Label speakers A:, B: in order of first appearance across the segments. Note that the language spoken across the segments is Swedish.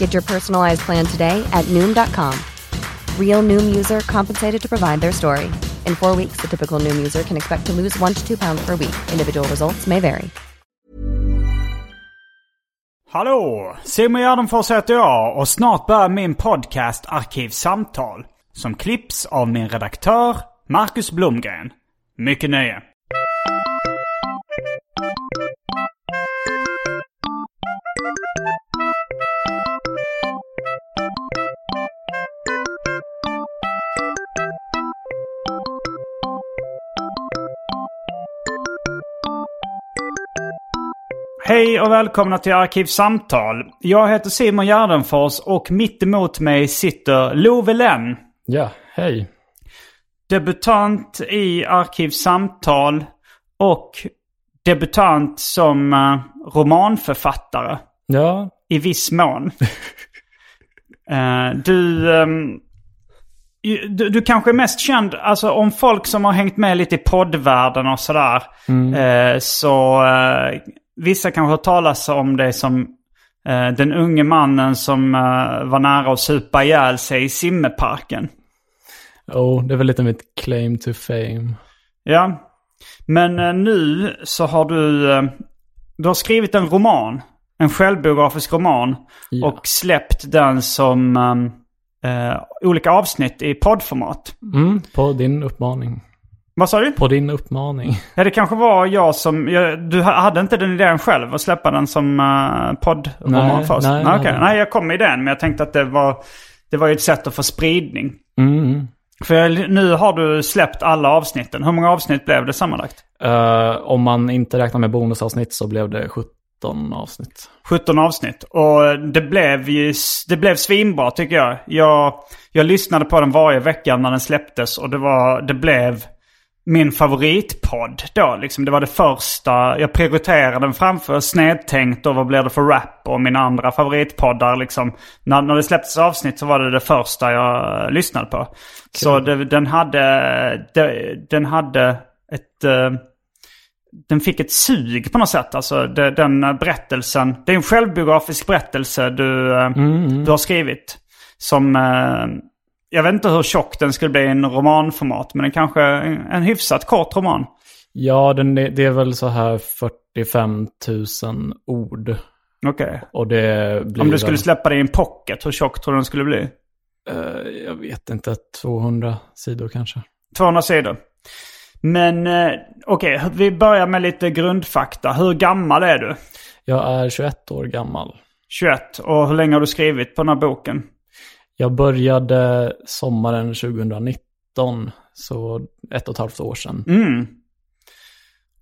A: Get your personalized plan today at Noom.com. Real Noom user compensated to provide their story. In four weeks, the typical Noom user can expect to lose one to two pounds per week. Individual results may vary.
B: Hallå! Simon Gärdenfors heter jag och snart börjar min podcast Arkivsamtal. Som klipps av min redaktör Marcus Blomgren. Mycket nöje! Hej och välkomna till Arkivsamtal. Jag heter Simon Gärdenfors och mitt emot mig sitter Love Lenn.
C: Ja, hej.
B: Debutant i Arkivsamtal och debutant som uh, romanförfattare.
C: Ja.
B: I viss mån. uh, du, um, du... Du kanske är mest känd, alltså om folk som har hängt med lite i poddvärlden och sådär.
C: Mm.
B: Uh, så vissa kanske har talas om det som den unge mannen som var nära att supa ihjäl sig i simmeparken.
C: Oh, det är väl lite mitt claim to fame.
B: Ja. Men eh, nu så har du... Eh, du har skrivit en roman. En självbiografisk roman.
C: Ja.
B: Och släppt den som eh, olika avsnitt i poddformat.
C: Mm, på din uppmaning.
B: Vad sa du?
C: På din uppmaning.
B: Ja, det kanske var jag som... Jag, du hade inte den idén själv att släppa den som uh, poddroman
C: Nej,
B: först?
C: nej,
B: nej, okej.
C: nej.
B: nej, jag kom med idén. Men jag tänkte att det var, det var ett sätt att få spridning.
C: Mm.
B: För jag, nu har du släppt alla avsnitten. Hur många avsnitt blev det sammanlagt?
C: Eh, om man inte räknar med bonusavsnitt så blev det 17 avsnitt.
B: 17 avsnitt. Och det blev ju det blev svinbra tycker jag. jag. Jag lyssnade på den varje vecka när den släpptes och det, var, det blev min favoritpodd då. Liksom, det var det första. Jag prioriterade den framför Snedtänkt och Vad blir det för rap och mina andra favoritpoddar. Liksom. När, när det släpptes avsnitt så var det det första jag lyssnade på. Så det, den hade, det, den hade ett... eh, den fick ett sug på något sätt. Alltså det, den berättelsen. Det är en självbiografisk berättelse du, eh, du har skrivit. Som... eh, Jag vet inte hur tjock den skulle bli i en romanformat. Men den kanske är en hyfsat kort roman.
C: Ja, den, är- det är väl så här 45 000 ord.
B: Okej.
C: Blir
B: Om du skulle släppa det i en pocket, hur tjock tror du den skulle bli?
C: eh, jag vet inte, 200 sidor kanske.
B: 200 sidor. Men eh, okej, vi börjar med lite grundfakta. Hur gammal är du?
C: Jag är 21 år gammal.
B: 21. Och hur länge har du skrivit på den här boken?
C: Jag började sommaren 2019, så ett och ett halvt år sedan.
B: Mm.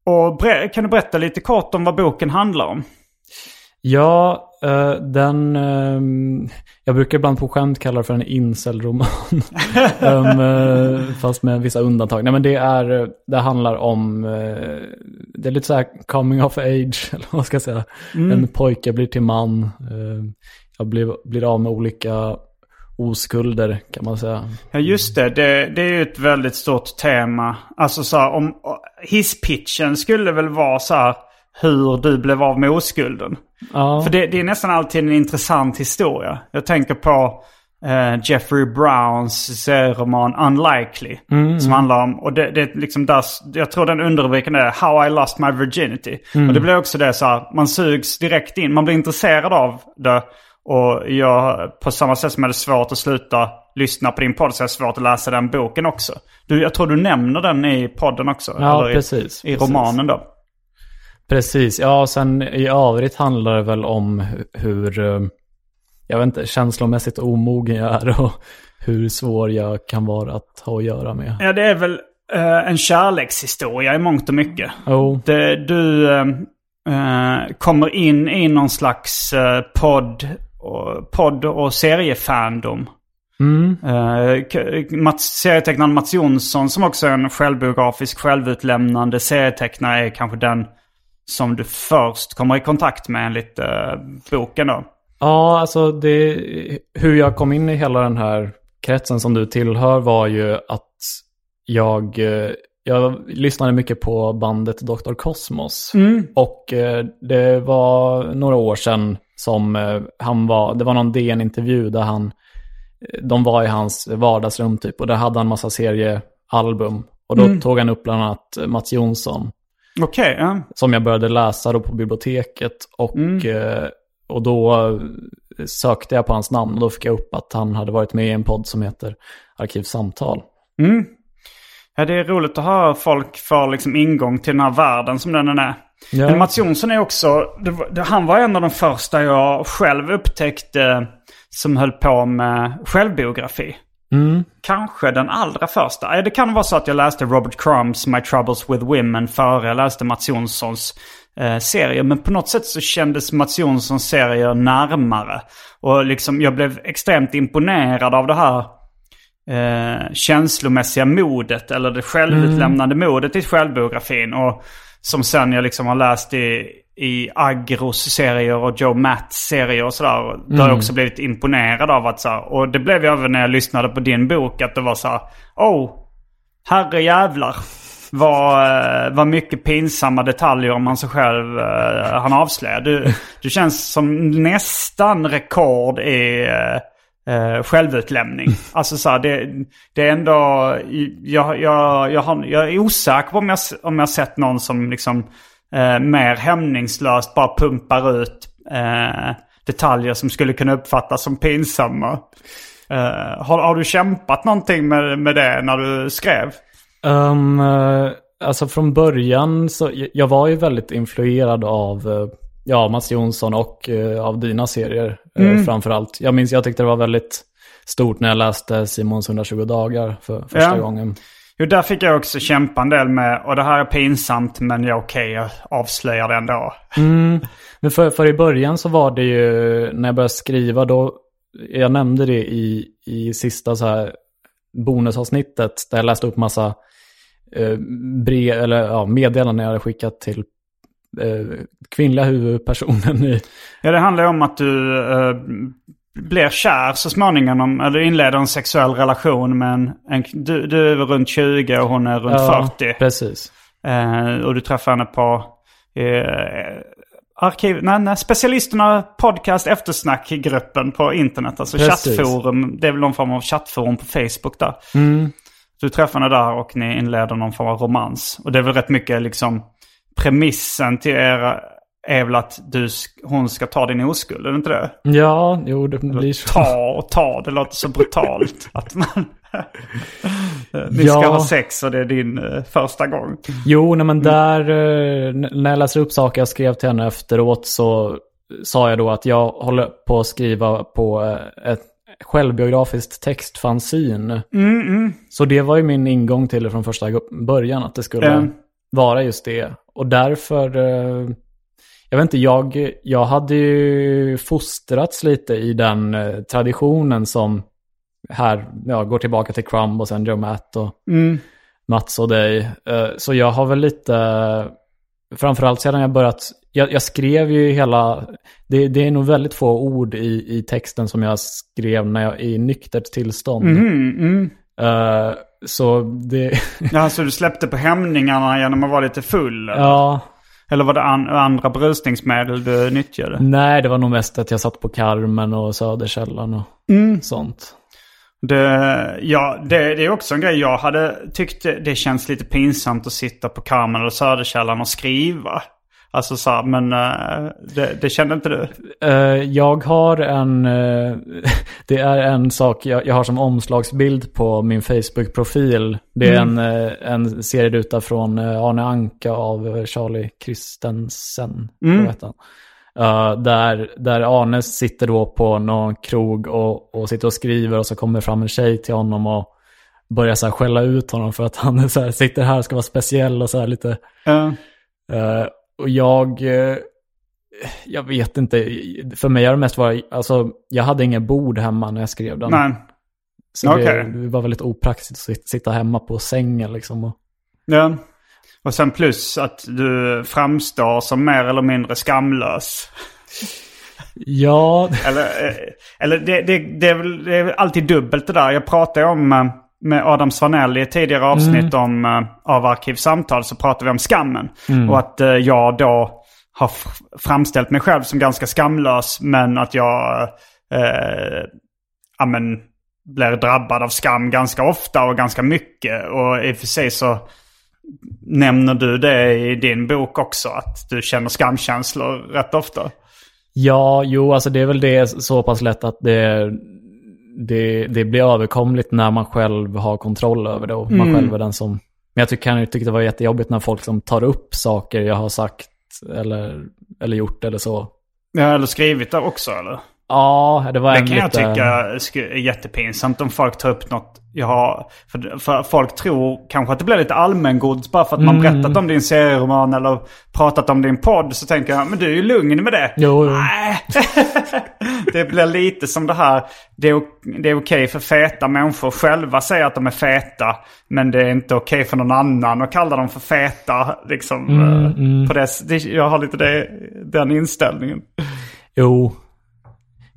B: Och kan du berätta lite kort om vad boken handlar om?
C: Ja, eh, den... ehm, jag brukar ibland på skämt kalla det för en incel-roman. Ehm, eh, fast med vissa undantag. Nej, men det, är, eh, det handlar om... eh, det är lite så här coming of age, eller vad ska jag säga. En pojke blir till man. eh, jag blir, blir av med olika oskulder, kan man säga.
B: Ja just det, det, det är ju ett väldigt stort tema. Alltså så här, om hisspitchen skulle väl vara så här hur du blev av med oskulden.
C: Ja,
B: För det, det är nästan alltid en intressant historia. Jag tänker på eh, Jeffrey Browns serieroman Unlikely. Som handlar om, och det, det är liksom där, jag tror den underrubriken är How I Lost My Virginity. Och det blir också det så här, man sugs direkt in, man blir intresserad av det. Och jag, på samma sätt som jag hade svårt att sluta lyssnar på din podd så är det svårt att läsa den boken också. Du, jag tror du nämner den i podden också.
C: Ja,
B: eller i,
C: precis,
B: I
C: precis.
B: romanen då.
C: Precis, ja sen i övrigt handlar det väl om hur, eh, jag vet inte, känslomässigt omogen jag är och hur svår jag kan vara att ha att göra med.
B: Ja, det är väl eh, en kärlekshistoria i mångt och mycket.
C: Jo,
B: Det, du eh, eh, kommer in i någon slags eh, podd, och, podd och seriefandom.
C: mm,
B: Uh, Mats, serietecknaren Mats Jonsson som också är en självbiografisk, självutlämnande serietecknare är kanske den som du först kommer i kontakt med enligt uh, boken då.
C: Ja, alltså det, hur jag kom in i hela den här kretsen som du tillhör var ju att jag, eh, jag lyssnade mycket på bandet Dr. Cosmos. Och eh, det var några år sedan som eh, han var, det var någon DN-intervju där han, eh, de var i hans vardagsrum typ och där hade han massa seriealbum. Och då tog han upp bland annat Mats Jonsson
B: Okej, ja.
C: som jag började läsa då på biblioteket. Och, eh, och då sökte jag på hans namn och då fick jag upp att han hade varit med i en podd som heter Arkivsamtal.
B: ja. Det är roligt att höra folk få liksom ingång till den här världen som den är.
C: Ja.
B: Men Mats Jonsson är också, det, han var en av de första jag själv upptäckte som höll på med självbiografi. Kanske den allra första. Det kan vara så att jag läste Robert Crumbs My Troubles with Women före jag läste Mats Jonssons eh, serie. Men på något sätt så kändes Mats Jonssons serier närmare. Och liksom jag blev extremt imponerad av det här eh, känslomässiga modet. Eller det självutlämnande modet i självbiografin. Och som sen jag liksom har läst i, i Agros serier och Joe Matts serier och sådär. Då har jag också blivit imponerad av att så här, Och det blev jag även när jag lyssnade på din bok. Att det var så här, oh, herre jävlar. Vad, eh, vad mycket pinsamma detaljer om han sig själv eh, han avslöjar. Du, du känns som nästan rekord i eh, självutlämning. Alltså så här, det, det är ändå... Jag, jag, jag, har, jag är osäker på om jag, om jag sett någon som liksom eh, mer hämningslöst bara pumpar ut eh, detaljer som skulle kunna uppfattas som pinsamma. Eh, har, har du kämpat någonting med, med det när du skrev?
C: Um, alltså från början så, jag- var ju väldigt influerad av eh, ja, Mats Jonsson och eh, av dina serier mm. framförallt. Jag minns, jag tyckte det var väldigt stort när jag läste Simons 120 dagar för första
B: Ja.
C: gången.
B: Jo, där fick jag också kämpa en del med. Och det här är pinsamt, men jag okej, jag avslöjar det ändå.
C: Men för, för i början så var det ju, när jag började skriva då, jag nämnde det i, i sista så här bonusavsnittet, där jag läste upp massa eh, brev, eller ja, meddelanden jag hade skickat till eh, kvinnliga huvudpersonen i,
B: Ja, det handlar ju om att du eh, blir kär så småningom. Eller inleder en sexuell relation med en... en du, du är runt 20 och hon är runt 40.
C: precis.
B: Eh, och du träffar henne på eh, arkiv... Nej, nej, specialisterna podcast eftersnack-gruppen på internet. Alltså
C: Precis.
B: chattforum. Det är väl någon form av chattforum på Facebook där. Du träffar henne där och ni inleder någon form av romans. Och det är väl rätt mycket liksom premissen till er är väl att du, hon ska ta din oskuld, är det inte det?
C: Ja, jo det blir så.
B: Ta och ta, det låter så brutalt. att man... Ni ska
C: Ja.
B: ha sex och det är din eh, första gång.
C: Jo, nej men där, eh, när jag läser upp saker jag skrev till henne efteråt så sa jag då att jag håller på att skriva på eh, ett självbiografiskt textfanzine. Så det var ju min ingång till det från första början, att det skulle
B: Mm.
C: vara just det. Och därför, eh, jag vet inte, jag, jag hade ju fostrats lite i den eh, traditionen som här ja, går tillbaka till Crumb och sen Joe Matt och Mats och dig. Eh, Så jag har väl lite, framförallt sedan jag börjat, jag, jag skrev ju hela, det, det är nog väldigt få ord i, i texten som jag skrev när jag i nyktert tillstånd. Eh, så det,
B: Ja, så du släppte på hämningarna genom att vara lite full? Eller,
C: ja,
B: eller var det an, andra berusningsmedel du nyttjade?
C: nej det var nog mest att jag satt på Carmen och Söderkällan och sånt.
B: Det, ja, det, det är också en grej. Jag hade tyckt det känns lite pinsamt att sitta på Carmen eller Söderkällan och skriva. Alltså så här, men eh, det, det kände inte du?
C: Eh, jag har en, eh, det är en sak jag, jag har som omslagsbild på min Facebook-profil. Det är en, eh, en serieruta från Arne Anka av Charlie Christensen.
B: Mm.
C: Eh, där, där Arne sitter då på någon krog och, och sitter och skriver och så kommer fram en tjej till honom och börjar så här skälla ut honom för att han så här, sitter här och ska vara speciell och så här lite.
B: Ja.
C: Eh, och jag, eh, jag vet inte, för mig har det mest varit, alltså jag hade ingen bord hemma när jag skrev den.
B: Nej.
C: Så det,
B: okej.
C: det var väldigt opraktiskt att sit- sitta hemma på sängen liksom. Och,
B: Ja. Och sen plus att du framstår som mer eller mindre skamlös.
C: ja,
B: Eller, eh, eller det, det, det, är väl, det är alltid dubbelt det där. Jag pratade om eh, med Adam Svanell i ett tidigare avsnitt om, eh, av Arkivsamtal så pratade vi om skammen. Och att eh, jag då har framställt mig själv som ganska skamlös men att jag eh, ja, men, blir drabbad av skam ganska ofta och ganska mycket. Och i och för sig så nämner du det i din bok också att du känner skamkänslor rätt ofta.
C: ja, jo, alltså det är väl det så pass lätt att det, det, det blir överkomligt när man själv har kontroll över det och man själv är den som... Men jag tycker, kan ju tycka det var jättejobbigt när folk som tar upp saker jag har sagt eller, eller gjort eller så.
B: Ja, eller skrivit det också eller?
C: Ja, det var
B: Det
C: en
B: kan jag
C: lite...
B: tycka sk- är jättepinsamt om folk tar upp något jag har. För, för folk tror kanske att det blir lite allmängods bara för att man berättat om din serieroman eller pratat om din podd. Så tänker jag, men du är ju lugn med det.
C: Jo, jo.
B: Nej. det blir lite som det här. Det är, det är okej för feta människor själva säga att de är feta. Men det är inte okej för någon annan att kalla dem för feta. Liksom, eh, På det, det, jag har lite det, den inställningen.
C: Jo.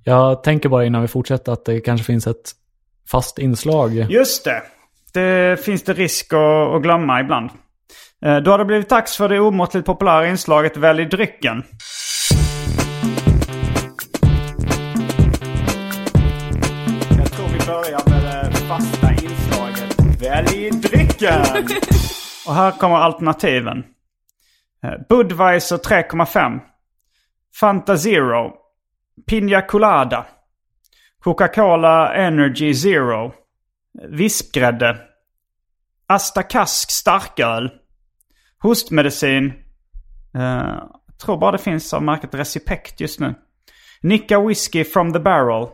C: Jag tänker bara innan vi fortsätter att det kanske finns ett fast inslag.
B: Just det. Det finns det risk att, att glömma ibland. Eh, Då har det blivit dags för det omåttligt populära inslaget Välj drycken. Jag tror vi börjar med det fasta inslaget Välj drycken. Och här kommer alternativen. Eh, Budweiser 3,5. Fanta Zero. Pina Colada. Coca-Cola Energy Zero. Vispgrädde. Asta Kask starköl. Hostmedicin. Jag tror bara det finns av märket Recipect just nu. Nicka Whiskey from the Barrel.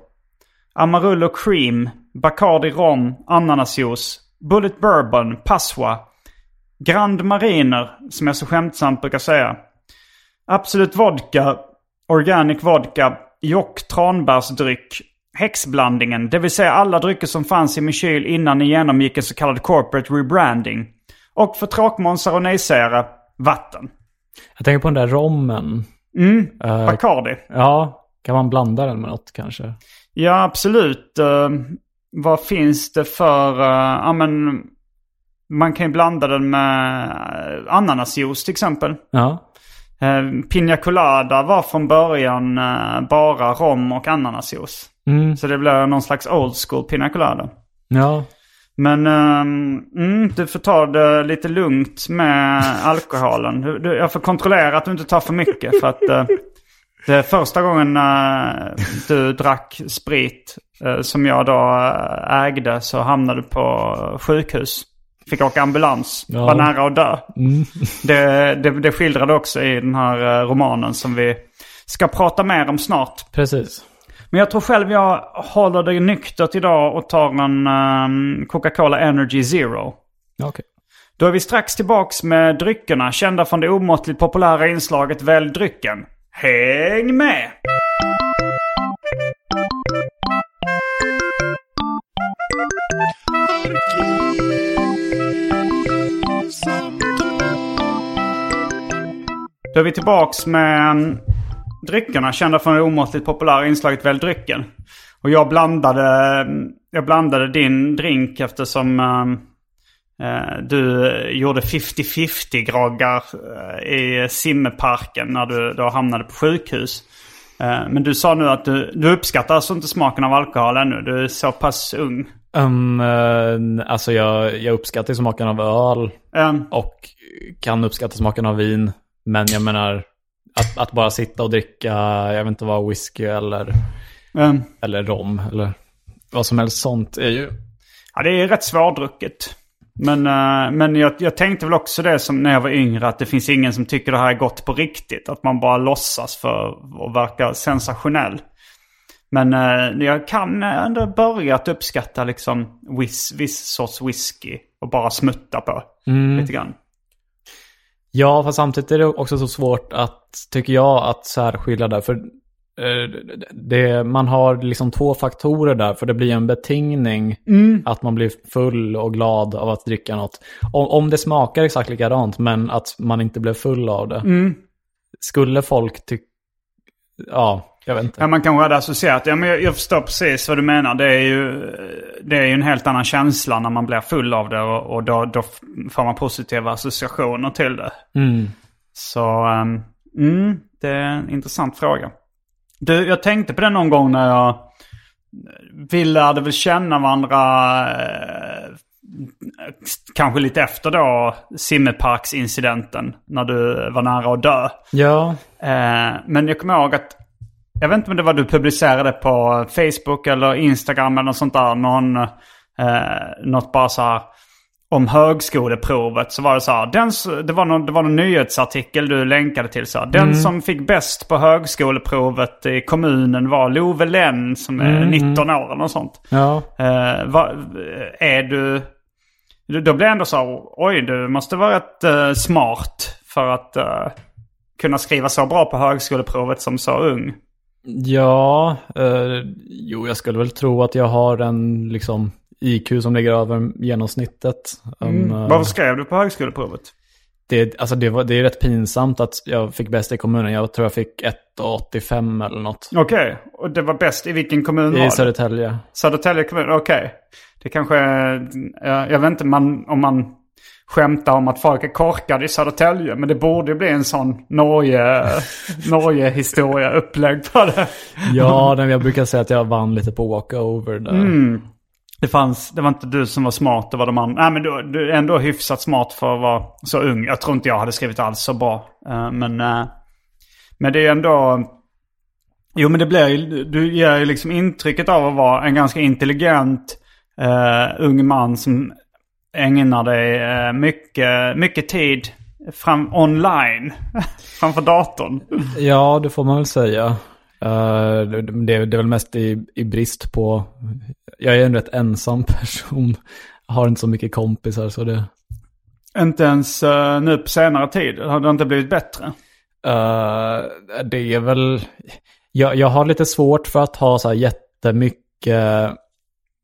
B: Amarullo Cream. Bacardi Rom. Ananasjuice. Bullet Bourbon. Passoa. Grand Mariner, som jag så skämtsamt brukar säga. Absolut Vodka. Organic Vodka. Jock tranbärsdryck. Häxblandningen, det vill säga alla drycker som fanns i min kyl innan ni genomgick en så kallad corporate rebranding. Och för tråkmånsar och nejsägare, vatten.
C: Jag tänker på den där rommen. Eh,
B: Bacardi.
C: ja, kan man blanda den med något kanske?
B: Ja, absolut. Eh, vad finns det för... eh, ja, men... Man kan ju blanda den med uh, ananasjuice till exempel.
C: Ja.
B: Uh, Pina Colada var från början eh, bara rom och ananasjuice.
C: Mm.
B: Så det blir någon slags old school Pina Colada.
C: Ja.
B: Men ehm, mm, du får ta det lite lugnt med alkoholen. Du, du, jag får kontrollera att du inte tar för mycket. För att eh, det första gången eh, du drack sprit eh, som jag då eh, ägde så hamnade du på sjukhus. Fick åka ambulans.
C: Ja.
B: Var nära att dö. Det, det, det skildrade också i den här eh, romanen som vi ska prata mer om snart.
C: Precis.
B: Men jag tror själv jag håller det nyktert idag och tar en ehm, Coca-Cola Energy Zero.
C: Okej.
B: Då är vi strax tillbaks med dryckerna kända från det omåttligt populära inslaget Välj drycken. Häng med! Då är vi tillbaks med dryckerna kända från det omåttligt populära inslaget Välj drycken. Och jag blandade, jag blandade din drink eftersom eh, du gjorde 50-50 groggar eh, i simmeparken när du då hamnade på sjukhus. Eh, men du sa nu att du, du uppskattar alltså inte smaken av alkohol ännu. Du är så pass ung.
C: Um, alltså jag, jag uppskattar smaken av öl
B: Ehm,
C: och kan uppskatta smaken av vin. Men jag menar, att, att bara sitta och dricka, jag vet inte vad, whisky eller,
B: Mm.
C: eller rom eller vad som helst sånt är ju...
B: Ja, det är rätt svårdrucket. Men, eh, men jag, jag tänkte väl också det som när jag var yngre att det finns ingen som tycker det här är gott på riktigt. Att man bara låtsas för att verka sensationell. Men eh, jag kan ändå börja att uppskatta liksom viss, viss sorts whisky och bara smutta på lite grann.
C: Ja, fast samtidigt är det också så svårt att, tycker jag, att särskilja där. För eh, det, man har liksom två faktorer där, för det blir en betingning att man blir full och glad av att dricka något. Om, om det smakar exakt likadant, men att man inte blev full av det. Skulle folk tycka... Ja, jag vet inte.
B: Ja, man kanske hade associerat. Ja, men jag, jag förstår precis vad du menar. Det är, ju, det är ju en helt annan känsla när man blir full av det. Och, och då, då får man positiva associationer till det.
C: Mm.
B: Så um, mm, det är en intressant fråga. Du, jag tänkte på det någon gång när jag... Vi lärde väl känna varandra eh, kanske lite efter då simmeparksincidenten. När du var nära att dö.
C: Ja,
B: Eh, men jag kommer ihåg att, jag vet inte om det var du publicerade på Facebook eller Instagram eller något sånt där. Någon, eh, något bara så här om högskoleprovet. Så var det så här, den, det, var någon, det var någon nyhetsartikel du länkade till. Så här, den som fick bäst på högskoleprovet i kommunen var Love Lenn som är 19 år eller något sånt.
C: ja.
B: Eh, va, är du... Då blir jag ändå så här, oj du måste vara rätt eh, smart för att eh, kunna skriva så bra på högskoleprovet som så ung.
C: Ja, eh, jo jag skulle väl tro att jag har en liksom IQ som ligger över genomsnittet. Um, eh,
B: Vad skrev du på högskoleprovet?
C: det, alltså det, var, det är rätt pinsamt att jag fick bäst i kommunen. Jag tror jag fick 1,85 eller något.
B: Okej, och det var bäst i vilken kommun
C: I? Södertälje.
B: Södertälje kommun, okej. Det kanske jag, jag vet inte man, om man skämtar om att folk är korkade i Södertälje. Men det borde ju bli en sån Norge, Norge-historia upplägg på det.
C: Ja, den, jag brukar säga att jag vann lite på walkover där.
B: Mm. Det, fanns, det var inte du som var smart, det var de andra. Nej men du, du är ändå hyfsat smart för att vara så ung. Jag tror inte jag hade skrivit alls så bra. Eh, men, eh, men det är ändå... Jo men det blir ju, du ger ju liksom intrycket av att vara en ganska intelligent eh, ung man som ägnar dig eh, mycket, mycket tid fram, online framför datorn.
C: Ja, det får man väl säga. Eh, det, det, är väl mest i, i brist på... Jag är en rätt ensam person. Jag har inte så mycket kompisar så det...
B: Inte ens eh, nu på senare tid har det inte blivit bättre.
C: Eh, det är väl... Jag, jag har lite svårt för att ha så här jättemycket...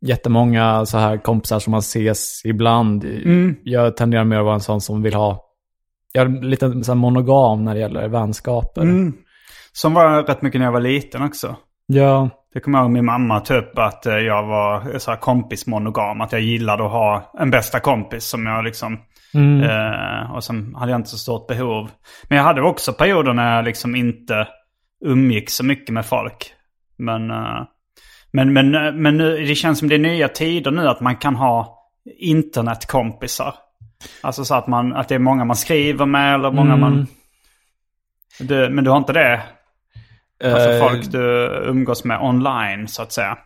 C: Jättemånga så här kompisar som man ses ibland. Jag tenderar mer att vara en sån som vill ha... Jag är lite så monogam när det gäller vänskaper.
B: Mm. Som var rätt mycket när jag var liten också.
C: Ja,
B: Det kommer jag ihåg min mamma typ att eh, jag var så här kompismonogam. Att jag gillade att ha en bästa kompis som jag liksom... Eh, och sen hade jag inte så stort behov. Men jag hade också perioder när jag liksom inte umgick så mycket med folk. Men, eh, men, men, men nu, det känns som det är nya tider nu att man kan ha internetkompisar. Alltså så att, man, att det är många man skriver med eller många man... Du, men du har inte det? Alltså
C: Eh,
B: folk du umgås med online så att säga.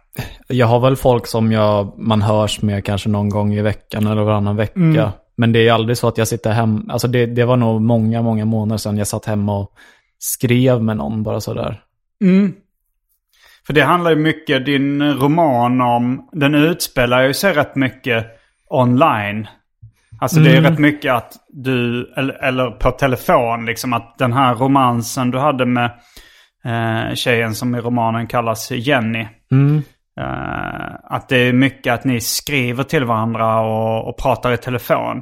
C: Jag har väl folk som jag, man hörs med kanske någon gång i veckan eller varannan vecka.
B: Mm.
C: Men det är aldrig så att jag sitter hem, alltså det, det var nog många, många månader sedan jag satt hemma och skrev med någon bara sådär.
B: För det handlar ju mycket, din roman om, den utspelar ju sig rätt mycket online. Alltså det är rätt mycket att du, eller, eller på telefon liksom, att den här romansen du hade med eh, tjejen som i romanen kallas Jenny. Eh, att det är mycket att ni skriver till varandra och, och pratar i telefon.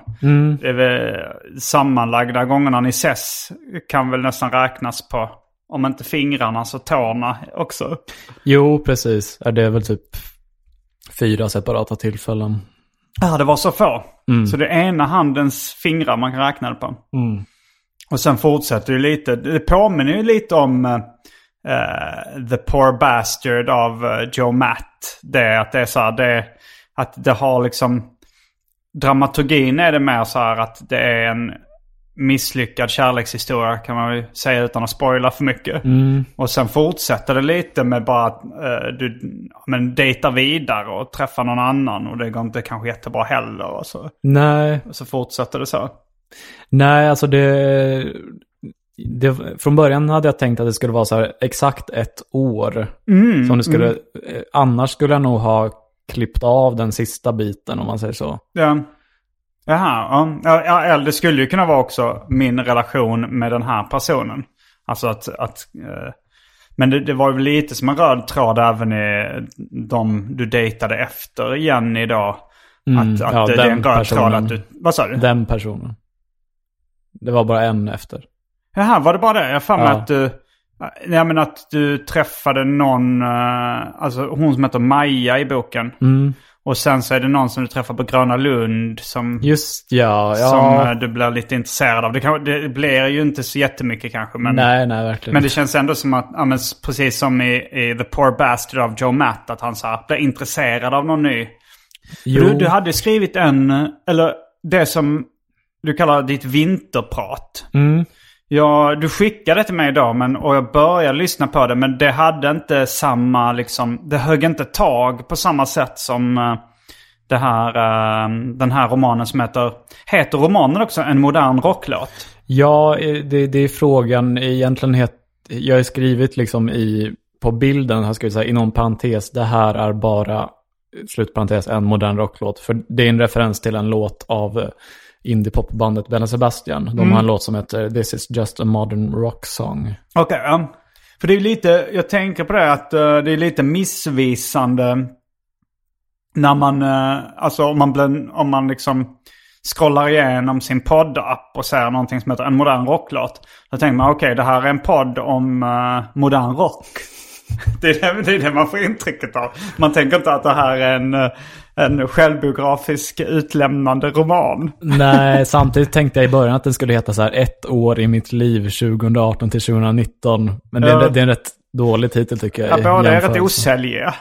B: Det är väl sammanlagda gångerna ni ses kan väl nästan räknas på, om inte fingrarna så tårna också.
C: Jo, precis. Det är väl typ fyra separata tillfällen.
B: Ja, det var så få. Så det är ena handens fingrar man kan räkna det på. Och sen fortsätter det lite. Det påminner ju lite om eh, The Poor Bastard av eh, Joe Matt. Det att det är så här, det, att det har liksom... Dramaturgin är det mer så här att det är en misslyckad kärlekshistoria kan man väl säga utan att spoila för mycket.
C: Mm.
B: Och sen fortsätter det lite med bara att eh, du men dejtar vidare och träffar någon annan och det går inte kanske jättebra heller. Och så,
C: Nej,
B: och så fortsätter det så.
C: nej alltså det, det... Från början hade jag tänkt att det skulle vara så här exakt ett år.
B: Mm,
C: som det skulle, eh, Annars skulle jag nog ha klippt av den sista biten om man säger så.
B: Ja. Jaha, ja. Eller det skulle ju kunna vara också min relation med den här personen. Alltså att... att eh, men det, det var ju lite som en röd tråd även i de du dejtade efter Jenny då. att att
C: Mm, ja,
B: det, det är en röd tråd
C: personen.
B: att du... Vad sa du?
C: Den personen. Det var bara en efter.
B: Jaha, var det bara det? Jag har
C: Ja.
B: att du... Ja men att du träffade någon, eh, alltså hon som heter Maja i boken.
C: Mm.
B: Och sen så är det någon som du träffar på Gröna Lund som...
C: Just ja, ja.
B: Som eh, du blir lite intresserad av. Det, kan, det blir ju inte så jättemycket kanske. Men,
C: nej, nej, verkligen.
B: men det känns ändå som att, ja, men precis som i, i The Poor Bastard av Joe Matt, att han så här, blir intresserad av någon ny.
C: Jo.
B: Du, du hade skrivit en, eller det som du kallar ditt vinterprat.
C: Mm.
B: Ja, du skickade till mig idag men, och jag började lyssna på det. Men det hade inte samma, liksom, det högg inte tag på samma sätt som eh, det här, eh, den här romanen som heter, heter romanen också En modern rocklåt?
C: Ja, eh, det, det är frågan egentligen. Het, jag har skrivit liksom i, på bilden, här jag vi säga, inom parentes, det här är bara, slutparentes, en modern rocklåt. För det är en referens till en låt av indiepopbandet Bella Sebastian. De har en låt som heter This is just a modern rock song.
B: Okej, ja. För det är lite, jag tänker på det att eh, det är lite missvisande när man, eh, alltså om man, blir, om man liksom scrollar igenom sin poddapp och ser någonting som heter en modern rocklåt. Då tänker man okej, det här är en podd om eh, modern rock. det, är det, det är det man får intrycket av. Man tänker inte att det här är en, en självbiografisk utlämnande roman.
C: Nej, samtidigt tänkte jag i början att den skulle heta så här ett år i mitt liv 2018 till 2019. Men det är,
B: Ja.
C: det är en rätt dålig titel tycker jag.
B: Ja, båda är rätt osäljiga.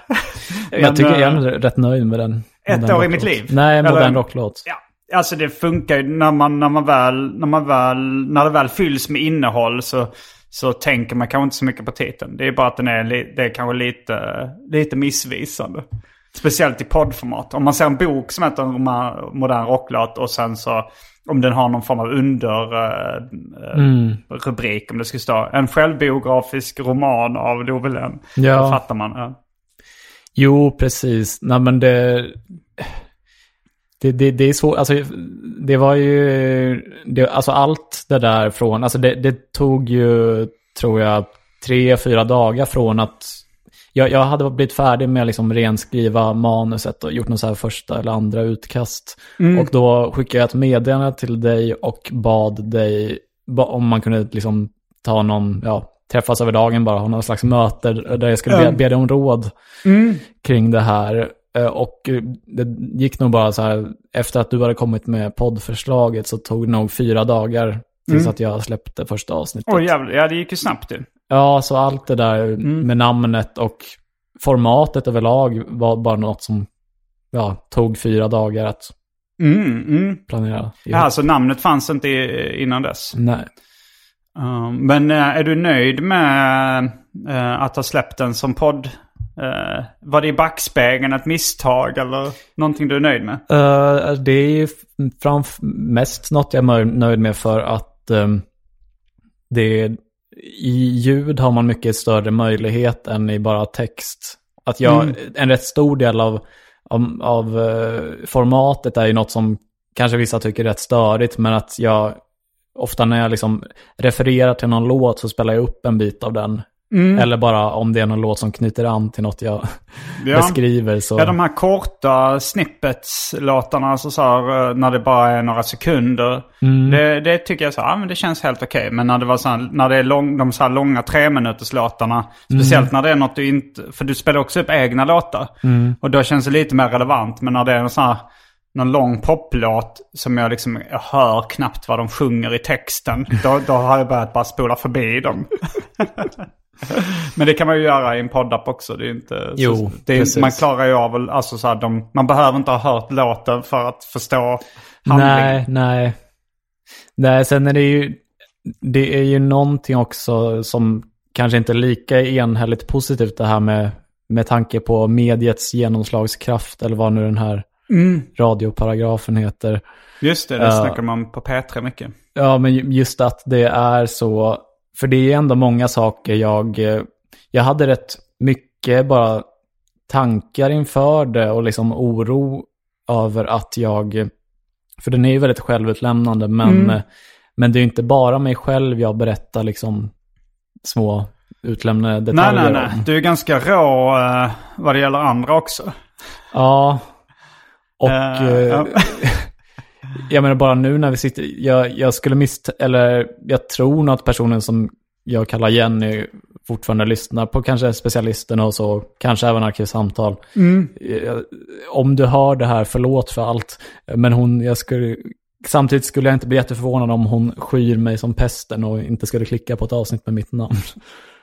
C: Jag
B: Men,
C: tycker jag
B: eh,
C: är rätt nöjd med den.
B: Ett år i mitt liv?
C: Nej,
B: Eller-
C: modern rocklåt.
B: Ja, alltså det funkar ju när man, när man väl, när man väl, när det väl fylls med innehåll så, så tänker man kanske inte så mycket på titeln. Det är bara att den är, det är kanske lite, lite missvisande. Speciellt i poddformat. Om man ser en bok som heter modern rocklåt och sen så om den har någon form av under eh, eh,
C: Mm.
B: om det ska stå en självbiografisk roman av Love Lenn.
C: Ja.
B: Då fattar man. Ja.
C: Jo, precis. Nej, men det... Det, det, det är så, alltså det var ju, det, alltså allt det där från, alltså det, det tog ju, tror jag, tre, fyra dagar från att jag, jag hade blivit färdig med att liksom renskriva manuset och gjort något så här första eller andra utkast. Och då skickade jag ett meddelande till dig och bad dig om man kunde liksom ta någon, ja, träffas över dagen bara, ha någon slags möte där jag skulle be,
B: Mm.
C: be dig om råd kring det här. Eh, Och eh, det gick nog bara så här, efter att du hade kommit med poddförslaget så tog det nog fyra dagar tills att jag släppte första avsnittet.
B: Oj jävlar, ja det gick ju snabbt ju.
C: Ja, så allt det där med namnet och formatet överlag var bara något som ja, tog fyra dagar att
B: Mm, mm.
C: planera.
B: Ja, alltså namnet fanns inte innan dess.
C: Nej.
B: Um, men eh, är du nöjd med eh, att ha släppt den som podd? Eh, var det i backspegeln ett misstag eller någonting du är nöjd med?
C: Det är ju framf- mest något jag är nöjd- med för att ehm, det i ljud har man mycket större möjlighet än i bara text. Att jag, en rätt stor del av, av, av eh, formatet är ju något som kanske vissa tycker är rätt störigt, men att jag ofta när jag liksom refererar till någon låt så spelar jag upp en bit av den. Eller bara om det är någon låt som knyter an till något jag
B: Ja.
C: beskriver så.
B: Ja, de här korta snippets-låtarna, alltså så här, eh, när det bara är några sekunder. Det, det tycker jag så här, ja, men det känns helt okej. Men när det, var så här, när det är lång, de så här långa tre minuters låtarna speciellt när det är något du inte... För du spelar också upp egna låtar. Och då känns det lite mer relevant. Men när det är en sån här, någon lång poplåt som jag liksom, jag hör knappt vad de sjunger i texten. Då, då har jag börjat bara spola förbi dem. Men det kan man ju göra i en poddapp också. Det är inte,
C: Jo,
B: så, det är, man klarar ju av, alltså så här, de, man behöver inte ha hört låten för att förstå handlingen.
C: Nej, nej. Nej, sen är det ju, det är ju någonting också som kanske inte är lika enhälligt positivt det här med, med tanke på mediets genomslagskraft eller vad nu den här
B: Mm.
C: radioparagrafen heter.
B: Just det, det
C: Ja.
B: snackar man på P3 mycket.
C: Ja, men ju- just att det är så, för det är ändå många saker jag, eh, jag hade rätt mycket bara tankar inför det och liksom oro över att jag, för den är ju väldigt självutlämnande, men,
B: Mm.
C: eh, men det är ju inte bara mig själv jag berättar liksom små utlämnade
B: Nej,
C: detaljer
B: nej, nej.
C: om.
B: Du är ganska rå eh, vad det gäller andra också.
C: Ja. Och
B: eh, ja.
C: jag menar bara nu när vi sitter, jag, jag skulle misst eller jag tror nog att personen som jag kallar Jenny fortfarande lyssnar på kanske specialisterna och så, kanske även Arkivsamtal.
B: Mm.
C: Eh, Om du hör det här, förlåt för allt. Men hon, jag skulle, samtidigt skulle jag inte bli jätteförvånad om hon skyr mig som pesten och inte skulle klicka på ett avsnitt med mitt namn.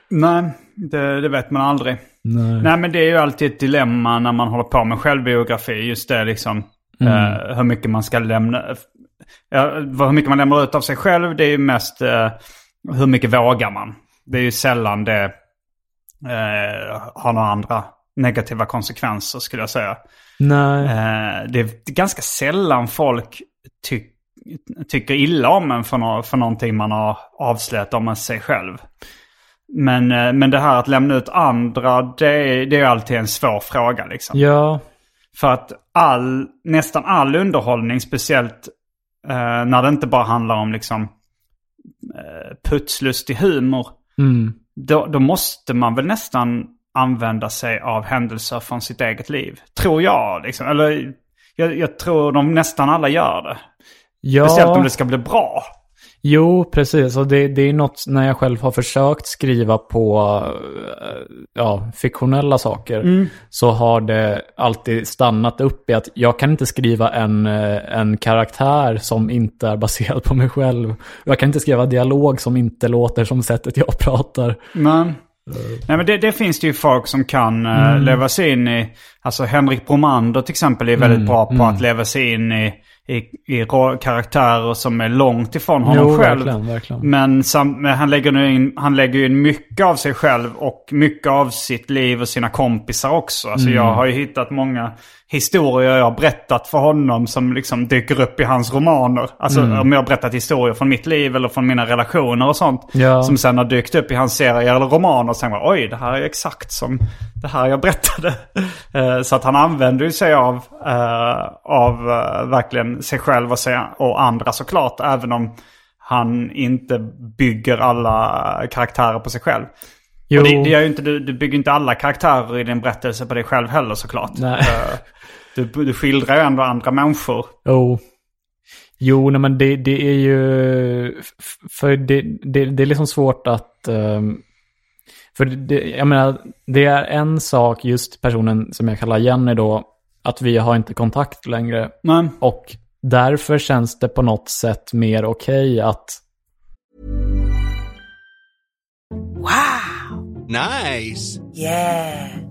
B: Nej, det, det vet man aldrig.
C: Nej.
B: Nej, men det är ju alltid ett dilemma när man håller på med självbiografi. Just det liksom. Eh, hur mycket man ska lämna. Ja, vad- hur mycket man lämnar ut av sig själv. Det är ju mest eh, hur mycket vågar man. Det är ju sällan det eh, har några andra negativa konsekvenser skulle jag säga.
C: Nej.
B: Eh, det är ganska sällan folk ty tycker illa om en för, nå för någonting man har avslöjat om sig själv. Men, eh, men det här att lämna ut andra, det, det är alltid en svår fråga liksom.
C: Ja.
B: För att all, nästan all underhållning, speciellt eh, när det inte bara handlar om liksom eh, putslustig humor,
C: Mm.
B: då, då måste man väl nästan använda sig av händelser från sitt eget liv. Tror jag. Liksom. Eller jag, jag tror de nästan alla gör det.
C: Ja.
B: Speciellt om det ska bli bra.
C: Jo, precis. Och det, det är något när jag själv har försökt skriva på eh, ja, fiktionella saker. Så har det alltid stannat upp i att jag kan inte skriva en, eh, en karaktär som inte är baserad på mig själv. Jag kan inte skriva dialog som inte låter som sättet jag pratar.
B: Men, nej, men det, det finns det ju folk som kan uh, leva sig in i. Alltså Henrik Bromander till exempel är väldigt bra på att leva sig in i, i, i karaktärer som är långt ifrån honom
C: Jo,
B: själv.
C: verkligen, verkligen.
B: Men, sam, men han, lägger nu in, han lägger in mycket av sig själv och mycket av sitt liv och sina kompisar också. Alltså
C: Mm.
B: jag har ju hittat många historier jag har berättat för honom som liksom dyker upp i hans romaner. Alltså
C: Mm.
B: om jag har berättat historier från mitt liv eller från mina relationer och sånt.
C: Ja.
B: Som sen har dykt upp i hans serier eller romaner. Och sen bara oj, det här är exakt som det här jag berättade. Eh, Så att han använder ju sig av, eh, av eh, verkligen sig själv och, sig, och andra såklart. Även om han inte bygger alla karaktärer på sig själv.
C: Jo.
B: Och det, det gör inte, du, du bygger inte alla karaktärer i din berättelse på dig själv heller såklart.
C: Nej.
B: Du, du skildrar ju ändå andra människor.
C: Jo. Jo, nej, men det, det är ju... För det, det, det är liksom svårt att... ehm, för det, jag menar, det är en sak, just personen som jag kallar Jenny då, att vi har inte kontakt längre.
B: Men,
C: Och därför känns det på något sätt mer okej att...
D: Nice.
E: Yeah.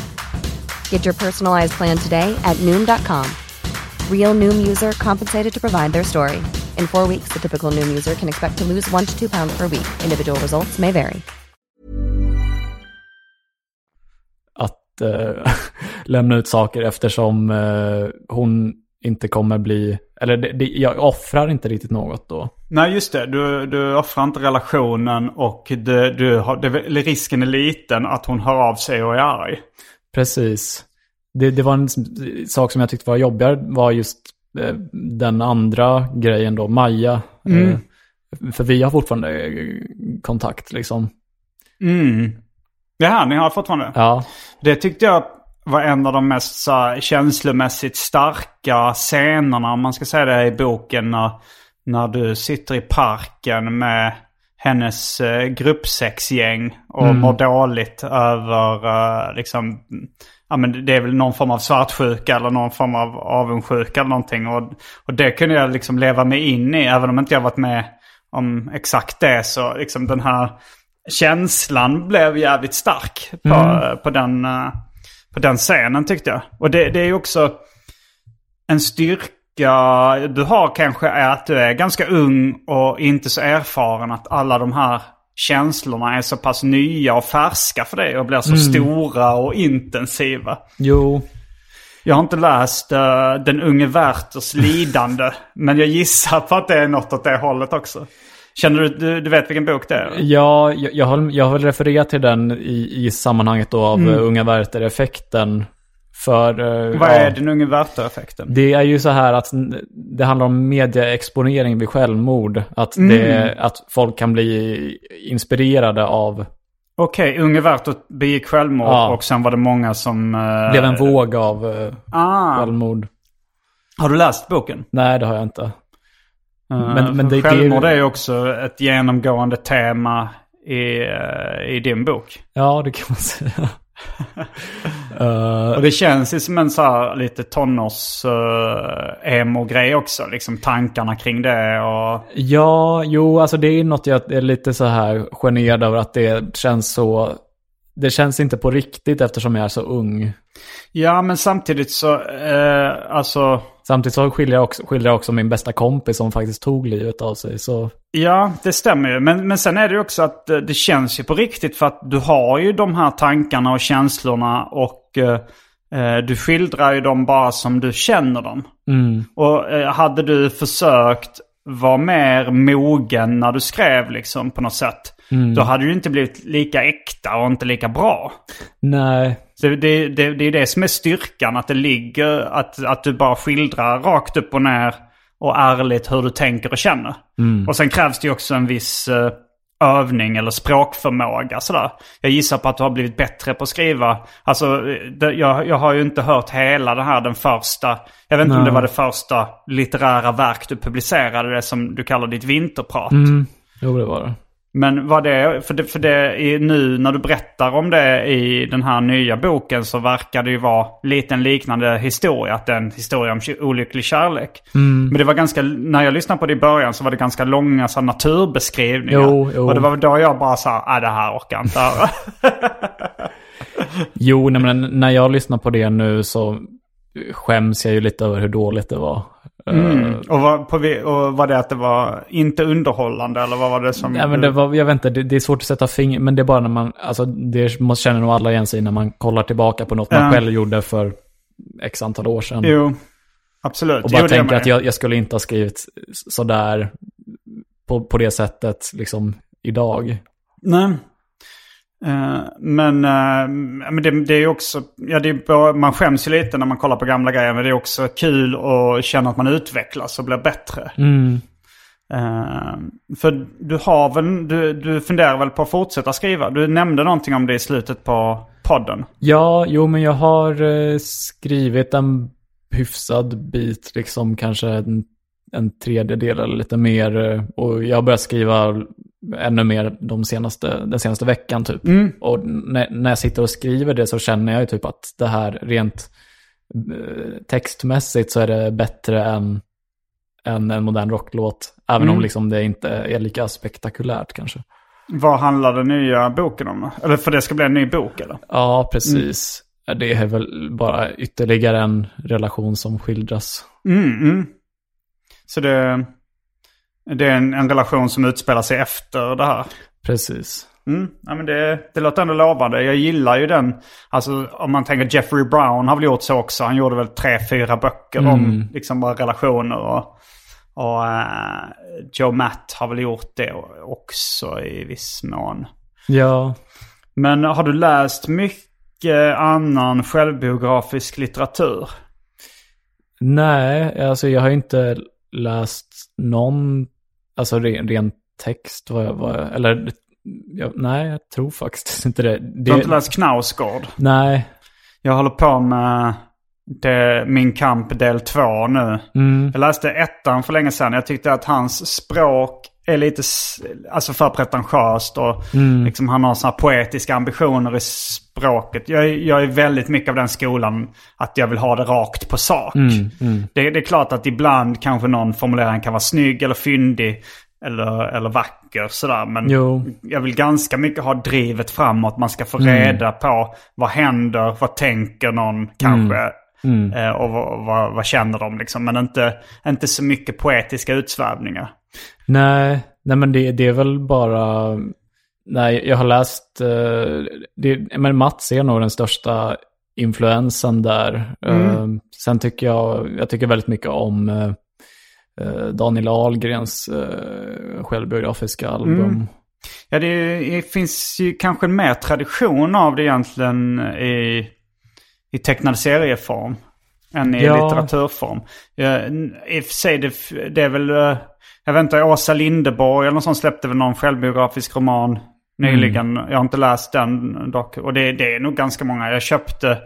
A: Get your personalized plan today at Noom.com. Real Noom user compensated to provide their story. In four weeks, the typical Noom user can expect to lose one to two pounds per week. Individual results may vary.
C: Att eh, lämna ut saker eftersom eh, hon inte kommer bli, eller det, det, jag offrar inte riktigt något då.
B: Nej, just det. Du, du offrar inte relationen och det, du har, det, risken är liten att hon hör av sig och är arg.
C: Precis. Det, det var en sak som jag tyckte var jobbigare var just eh, den andra grejen då, Maja.
B: Mm.
C: Eh, för vi har fortfarande eh, kontakt liksom.
B: Mm. Här ni har fortfarande?
C: Ja.
B: Det tyckte jag var en av de mest så känslomässigt starka scenerna, om man ska säga det, i boken. När, när du sitter i parken med hennes eh, gruppsexgäng och
C: Mm.
B: mår dåligt över eh, liksom... Ja men det är väl någon form av svartsjuka eller någon form av avundsjuka eller någonting. Och, och det kunde jag liksom leva mig in i även om inte jag varit med om exakt det. Så liksom den här känslan blev jävligt stark på,
C: Mm.
B: på, den, eh, på den scenen tyckte jag. Och det, det är ju också en styrka du har kanske är att du är ganska ung och inte så erfaren. Att alla de här känslorna är så pass nya och färska för dig och blir så stora och intensiva.
C: Jo,
B: Jag har inte läst eh, Den unge Werthers lidande. men jag gissar på att det är något åt det hållet också. Känner du, du, du vet vilken bok det är? eller?
C: ja, jag, jag, har, jag har refererat till den i, i sammanhanget då av mm. Unga Werther-effekten. För... eh,
B: Vad
C: ja,
B: är Den Werther-effekten?
C: Det är ju så här att det handlar om medieexponering vid självmord. Att,
B: Mm.
C: det, att folk kan bli inspirerade av...
B: Okej, unge Werther begick självmord
C: Ja.
B: och sen var det många som...
C: Det blev en våg av uh,
B: Ah,
C: självmord.
B: har du läst boken?
C: Nej, det har jag inte.
B: Men,
C: Men- men det-
B: självmord
C: det-
B: är ju också ett genomgående tema i, i din bok.
C: Ja, det kan man säga. Eh,
B: Och det känns ju som en så här lite tonårs uh, emo-grej också. Liksom tankarna kring det och...
C: Ja, jo, alltså det är något jag är lite så här generad över att det känns så... Det känns inte på riktigt eftersom jag är så ung.
B: Ja, men samtidigt så, eh, alltså...
C: Samtidigt så skiljer jag också, skiljer jag också min bästa kompis som faktiskt tog livet av sig. Så
B: Ja, det stämmer ju. Men, men sen är det ju också att eh, det känns ju på riktigt för att du har ju de här tankarna och känslorna och eh, eh, du skildrar ju dem bara som du känner dem.
C: mm,
B: Och eh, hade du försökt vara mer mogen när du skrev liksom på något sätt. Då hade du inte blivit lika äkta och inte lika bra.
C: nej,
B: Så det, det, det är det som är styrkan, att det ligger, att, att du bara skildrar rakt upp och ner och ärligt hur du tänker och känner. Och sen krävs det ju också en viss eh, övning eller språkförmåga sådär. Jag gissar på att du har blivit bättre på att skriva. Alltså, det, jag, jag har ju inte hört hela det här, den första. Jag vet inte om det var det första litterära verk du publicerade, det som du kallar ditt vinterprat.
C: mm, jo det var det.
B: Men vad det för det, för det är nu när du berättar om det i den här nya boken så verkar det ju vara lite en liknande historia. Att det är en historia om olycklig kärlek. Men det var ganska, när jag lyssnade på det i början så var det ganska långa så naturbeskrivningar.
C: Jo, jo.
B: Och det var då jag bara sa, nej det här orkar jag inte höra.
C: Jo, nej, men när jag lyssnar på det nu så skäms jag ju lite över hur dåligt det var. Eh,
B: Mm. Och, var, på, och var det att det var inte underhållande eller vad var det som...
C: Nej, men det var, jag vet inte, det, det är svårt att sätta finger, men det är bara när man, alltså det måste känner nog alla igen sig när man kollar tillbaka på något man
B: Ja.
C: själv gjorde för x antal år sedan.
B: Jo, absolut.
C: Och bara
B: jo,
C: tänker att jag, jag skulle inte ha skrivit sådär på, på det sättet liksom idag.
B: Nej. Eh, men eh, men det, det är också, ja, det är, man skäms ju lite när man kollar på gamla grejer. Men det är också kul att känna att man utvecklas och blir bättre.
C: Mm.
B: Eh, för du har väl, du, du funderar väl på att fortsätta skriva? Du nämnde någonting om det i slutet på podden.
C: Ja, jo men jag har skrivit en hyfsad bit, liksom kanske en, en tredjedel eller lite mer. Och jag har börjat skriva ännu mer de senaste, den senaste veckan typ. Och när, när jag sitter och skriver det så känner jag ju typ att det här rent eh, textmässigt så är det bättre än, än en modern rocklåt. Även
B: Mm.
C: om liksom det inte är lika spektakulärt kanske.
B: Vad handlar den nya boken om då? Eller för det ska bli en ny bok eller?
C: Ja, precis. Det är väl bara ytterligare en relation som skildras.
B: Mm, mm. Så det, det är en, en relation som utspelar sig efter det här?
C: Precis.
B: Mm. Ja, men det, det låter ändå lovande. Jag gillar ju den. Alltså om man tänker Jeffrey Brown har väl gjort så också. Han gjorde väl tre, fyra böcker om liksom bara relationer. Och, och eh, Joe Matt har väl gjort det också i viss mån.
C: Ja,
B: Men har du läst mycket annan självbiografisk litteratur?
C: nej, alltså jag har inte läst någon, alltså ren, ren text, vad jag, vad jag, eller jag, nej, jag tror faktiskt inte det.
B: Du har inte läst Knausgård?
C: Nej,
B: Jag håller på med det, Min kamp del 2 nu.
C: mm,
B: Jag läste ettan för länge sedan. Jag tyckte att hans språk är lite alltså för pretentiöst. Och liksom han har såna här poetiska ambitioner i språket. Jag, är- jag är väldigt mycket av den skolan att jag vill ha det rakt på sak. Det, det är klart att ibland kanske någon formulering kan vara snygg eller fyndig. Eller, eller vacker sådär. Men
C: Jo.
B: jag vill ganska mycket ha drivet framåt. Man ska få reda på vad händer, vad tänker någon kanske. Eh, och vad, vad, vad känner de liksom. Men inte, inte så mycket poetiska utsvävningar.
C: nej, nej men det, det är väl bara, nej, jag har läst, eh, det, men Mats är nog den största influensen där. Eh, sen tycker jag, jag tycker väldigt mycket om eh, eh, Daniel Ahlgrens självbiografiska album.
B: Ja, det, det finns ju kanske mer tradition av det egentligen i, i tecknad serieform. Än i
C: Ja.
B: litteraturform. I och för sig, det, det är väl... Jag vet inte, Åsa Linderborg eller någon sån släppte väl någon självbiografisk roman nyligen. Jag har inte läst den dock. Och det, det är nog ganska många. Jag köpte,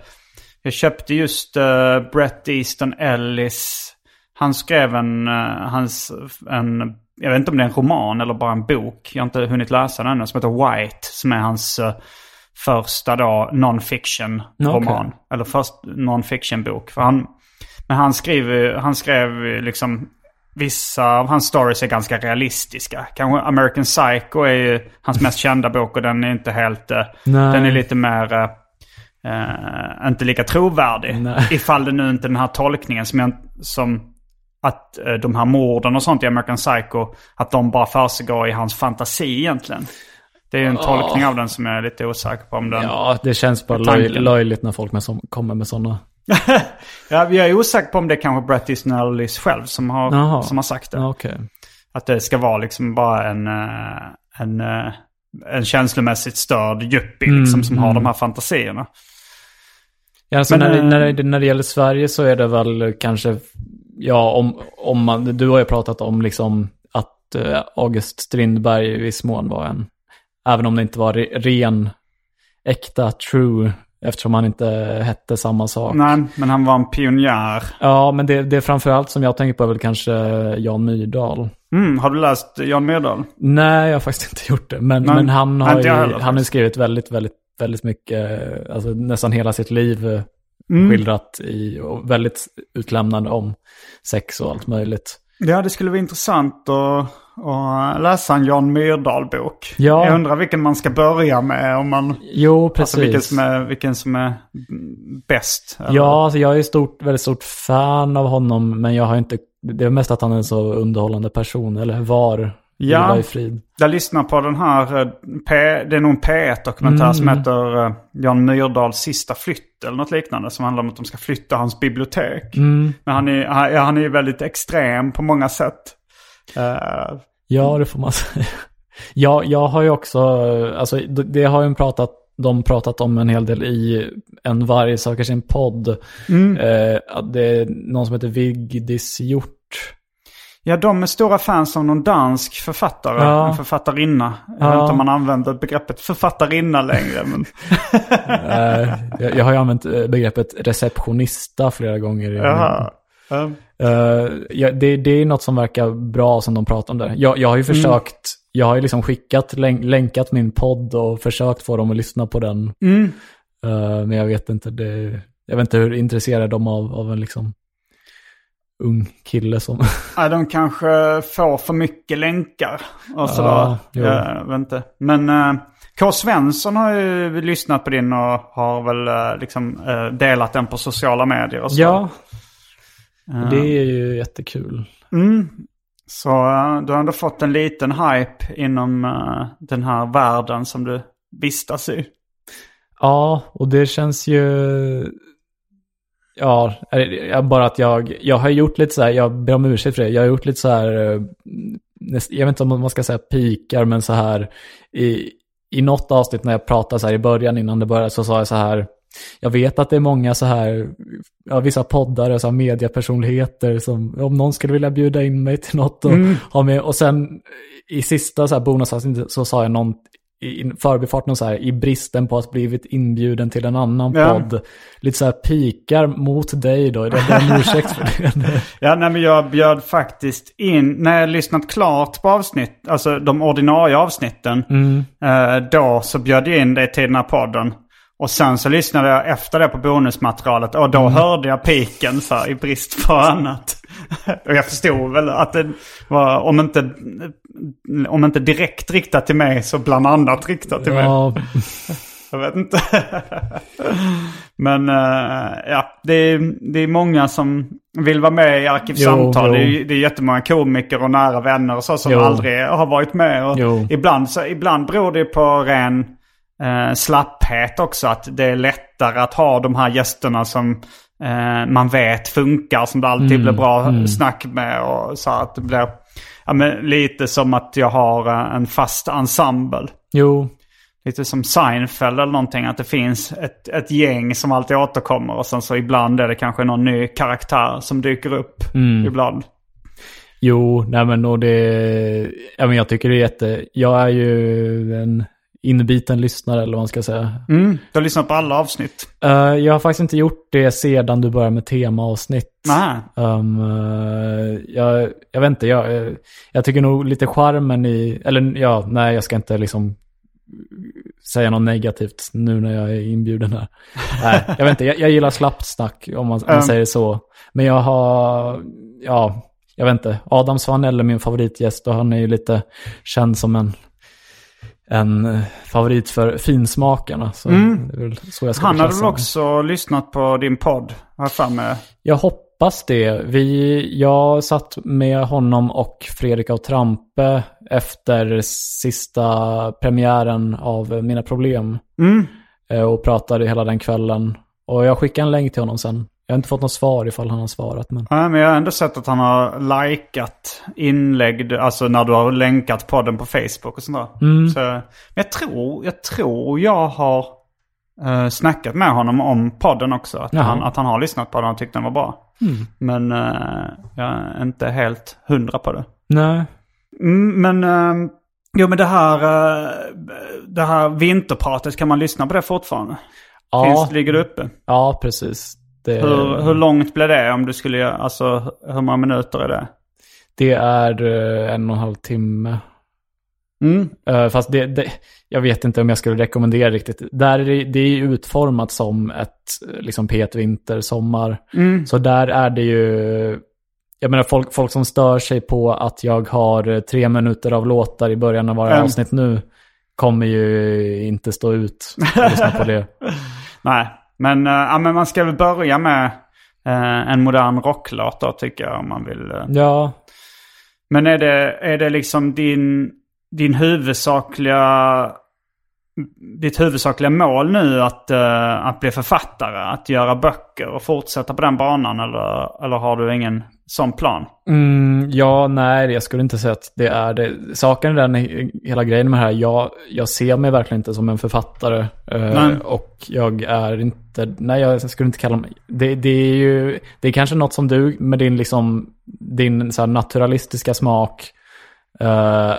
B: jag köpte just uh, Brett Easton Ellis. Han skrev en, eh, hans, en, jag vet inte om det är en roman eller bara en bok. Jag har inte hunnit läsa den ännu. Som heter White. Som är hans eh, första då non-fiction roman. Eller först non-fiction bok. För han, men han skrev, han skrev liksom Vissa av hans stories är ganska realistiska. Kanske American Psycho är ju hans mest kända bok och den är inte helt... eh,
C: Nej.
B: Den är lite mer... eh, inte lika trovärdig.
C: Nej.
B: Ifall det nu inte den här tolkningen som, jag, som att eh, de här morden och sånt i American Psycho, att de bara försiggår i hans fantasi egentligen. Det är ju en tolkning av den som jag är lite osäker på om den...
C: Ja, det känns bara löj, löjligt när folk med som, kommer med sådana.
B: Ja, jag är osäker på om det är kanske Bret Easton Ellis själv som har, som har sagt det.
C: Okej.
B: Att det ska vara liksom bara en, eh, en, eh, en känslomässigt störd yuppie liksom, som har de här fantasierna.
C: Ja, alltså
B: Men,
C: när,
B: eh,
C: när, det, när det gäller Sverige så är det väl kanske, ja, om, om man, du har ju pratat om liksom att August Strindberg i viss mån var en, även om det inte var re, ren, äkta, true, eftersom han inte hette samma sak.
B: Nej, men han var en pionjär.
C: Ja, men det, det är framförallt som jag tänker på är väl kanske Jan Myrdal.
B: Mm, har du läst Jan Myrdal?
C: Nej, jag har faktiskt inte gjort det. Men,
B: Nej,
C: men han har ju han har skrivit väldigt, väldigt, väldigt mycket, alltså nästan hela sitt liv eh,
B: Mm.
C: skildrat i, och väldigt utlämnande om sex och allt möjligt.
B: Ja, det skulle vara intressant att, att läsa en Jan Myrdal-bok.
C: Ja.
B: Jag undrar vilken man ska börja med. Om man,
C: Jo, precis.
B: alltså vilken som är, vilken som är bäst. eller?
C: Ja, alltså jag är stort, väldigt stort fan av honom, men jag har inte, det är mest att han är en så underhållande person, eller var,
B: Ja. Jag lyssnar på den här, eh, P, det är nog en P1-dokumentär som
C: Mm.
B: heter eh, Jan Myrdals sista flytt eller något liknande. Som handlar om att de ska flytta hans bibliotek.
C: Mm.
B: Men han är, ja, han är ju väldigt extrem på många sätt. Eh,
C: Ja, det får man säga. Ja, jag har ju också, alltså det, har ju pratat, de pratat om en hel del i En varg söker sin podd. Eh, att det är någon som heter Vigdis Hjort.
B: ja, de är stora fans av någon dansk författare.
C: Ja.
B: En författarinna. Jag
C: Ja.
B: vet inte om man använder begreppet författarinna längre. Men,
C: Eh, jag, jag har ju använt eh, begreppet receptionista flera gånger. i-
B: jaha. Eh,
C: Eh, ja, det, det är något som verkar bra som de pratar om där. Jag, jag har ju försökt, jag har ju liksom skickat, länk, länkat min podd och försökt få dem att lyssna på den.
B: Mm.
C: Eh, men jag vet inte, det, jag vet inte hur intresserade de av, av en liksom ung kille som...
B: Ja, de kanske får för mycket länkar och sådär.
C: Ja,
B: jag vet inte. Men uh, K. Svensson har ju lyssnat på din och har väl eh, liksom eh, delat den på sociala medier och så.
C: ja, det är ju jättekul.
B: Mm. Så eh, du har ändå fått en liten hype inom eh, den här världen som du vistas i.
C: Ja, och det känns ju... Ja, bara att jag, jag har gjort lite så här, jag ber om ursäkt för det, jag har gjort lite så här, eh, jag vet inte om man ska säga pikar, men så här, i, i något avsnitt när jag pratade så här i början innan det började så sa jag så här, jag vet att det är många så här, ja, vissa poddare, så här mediapersonligheter som, om någon skulle vilja bjuda in mig till något och ha med, och sen i sista så här bonusavsnittet så sa jag någon, i förbifarten så här, i bristen på att blivit inbjuden till en annan
B: Ja.
C: podd, lite så här pikar mot dig då, jag ber om ursäkt för det.
B: Ja, nej, men jag bjöd faktiskt in, när jag lyssnat klart på avsnitt, alltså de ordinarie avsnitten, eh, då så bjöd jag in dig till den här podden. Och sen så lyssnade jag efter det på bonusmaterialet och då hörde jag piken här, i brist på annat. och jag förstod väl att det var, om inte, om inte direkt riktat till mig så bland annat riktat till mig.
C: Ja,
B: Jag vet inte. Men eh, ja, det är, det är många som vill vara med i Arkivsamtal.
C: Jo,
B: Det,
C: jo.
B: är, det är jättemånga komiker och nära vänner och så som
C: Jo.
B: aldrig har varit med. Och
C: Jo.
B: ibland, så, ibland beror det på ren eh, slapphet också. Att det är lättare att ha de här gästerna som eh, man vet funkar. Som det alltid
C: Mm,
B: blir bra snack med. Och så att det blir ja, men lite som att jag har eh, en fast ensemble.
C: jo,
B: Lite som Seinfeld eller någonting. Att det finns ett, ett gäng som alltid återkommer. Och sen så ibland är det kanske någon ny karaktär som dyker upp. Ibland.
C: jo, nej men och det, ja men jag tycker det är jätte, jag är ju en inbiten lyssnare eller vad man ska säga.
B: Mm. Du har lyssnat på alla avsnitt.
C: Eh, jag har faktiskt inte gjort det sedan du började med temaavsnitt. Um, eh, jag, jag vet inte, jag, jag tycker nog lite charmen i, eller ja, nej jag ska inte liksom säga något negativt nu när jag är inbjuden här. nej, jag vet inte, jag, jag gillar slappt snack om man, om man säger så. Men jag har, ja, jag vet inte, Adam Svanell är min favoritgäst och han är ju lite känd som en, en eh, favorit för finsmakarna. Så
B: Mm. Han hade väl också lyssnat på din podd. För mig.
C: Jag hoppas det. Vi, jag satt med honom och Fredrik av Trampe efter sista premiären av Mina Problem.
B: Mm.
C: eh, Och pratade hela den kvällen. Och jag skickade en länk till honom sen. Jag har inte fått något svar ifall han har svarat. Men...
B: Ja, men jag har ändå sett att han har likat inlägg. Alltså när du har länkat podden på Facebook och sånt där. Så, men jag tror, jag tror jag har uh, snackat med honom om podden också. Att
C: Jaha.
B: han, att han har lyssnat på den och tyckt den var bra. Men eh, jag är inte helt hundra på det.
C: Nej.
B: Mm, men, eh, jo men det här, eh, det här vinterpratet, kan man lyssna på det fortfarande?
C: Ja,
B: Finns, ligger det uppe?
C: ja precis. Det,
B: Hur, hur långt blir det om du skulle göra, alltså hur många minuter är det?
C: det är eh, en och en halv timme.
B: Mm.
C: Eh, fast det, det, jag vet inte om jag skulle rekommendera riktigt. Där är det, det är ju utformat som ett liksom P1 Vinter, sommar.
B: Mm.
C: Så där är det ju, jag menar folk, folk som stör sig på att jag har eh, tre minuter av låtar i början av varje
B: Mm.
C: avsnitt nu kommer ju inte stå ut och lyssna på det.
B: Nej, men, eh, ja, men man ska väl börja med eh, en modern rocklåt då tycker jag om man vill. eh.
C: Ja,
B: Men är det, är det liksom din, din huvudsakliga... Ditt huvudsakliga mål nu att, eh, att bli författare? Att göra böcker och fortsätta på den banan? Eller, eller har du ingen sån plan?
C: Mm, ja, nej, jag skulle inte säga att det är det. Saken är den, hela grejen med det här, jag, jag ser mig verkligen inte som en författare. eh, och jag är inte, nej jag skulle inte kalla mig, det, det är ju, det är kanske något som du med din liksom, din så naturalistiska smak, eh,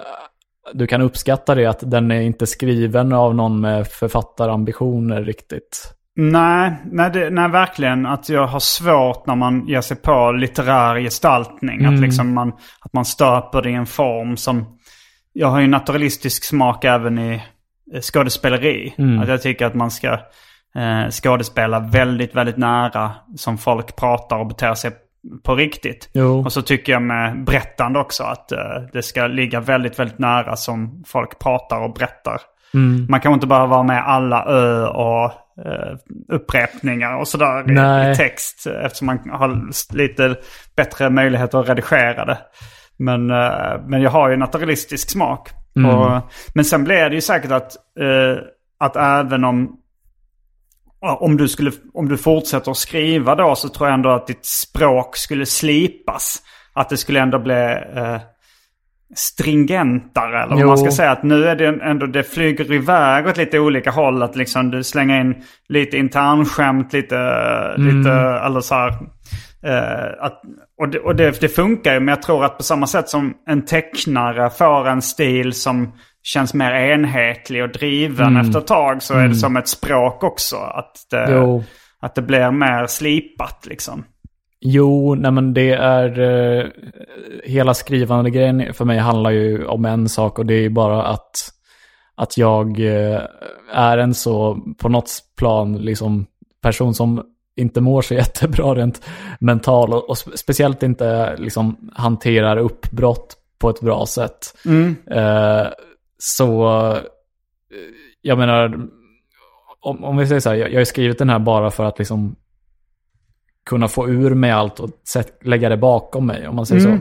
C: du kan uppskatta det att den är inte skriven av någon med författarambitioner riktigt.
B: Nej, nej, det, nej, verkligen. Att jag har svårt när man ger sig på litterär gestaltning. Att, liksom man, att man stöper det i en form som... Jag har ju naturalistisk smak även i eh, skådespeleri. Att jag tycker att man ska eh, skådespela väldigt, väldigt nära som folk pratar och beter sig på riktigt.
C: Jo.
B: Och så tycker jag med berättande också att eh, det ska ligga väldigt, väldigt nära som folk pratar och berättar.
C: Mm.
B: Man kan inte bara vara med alla ö och upprepningar och sådär
C: Nej.
B: i text. Eftersom man har lite bättre möjligheter att redigera det. Men, eh, men jag har ju naturalistisk smak.
C: Mm.
B: Och, men sen blir det ju säkert att, eh, att även om om du, skulle, om du fortsätter att skriva då så tror jag ändå att ditt språk skulle slipas. Att det skulle ändå bli eh, stringentare. Eller vad man ska säga. Att nu är det ändå, det flyger iväg åt lite olika håll. Att liksom du slänger in lite internskämt, lite, lite eller så här. Eh, att, och det, och det, det funkar ju, men jag tror att på samma sätt som en tecknare får en stil som känns mer enhetlig och driven efter ett tag så är det som ett språk också. Att det,
C: Jo.
B: att det blir mer slipat liksom.
C: Jo, nej men det är... Eh, hela skrivande grejen för mig handlar ju om en sak och det är ju bara att, att jag eh, är en så, på något plan, liksom person som inte mår så jättebra rent mentalt och, och spe- speciellt inte liksom hanterar uppbrott på ett bra sätt. Eh, så, eh, jag menar, om, om vi säger så här, jag, jag har skrivit den här bara för att liksom kunna få ur mig allt och lägga det bakom mig, om man säger så.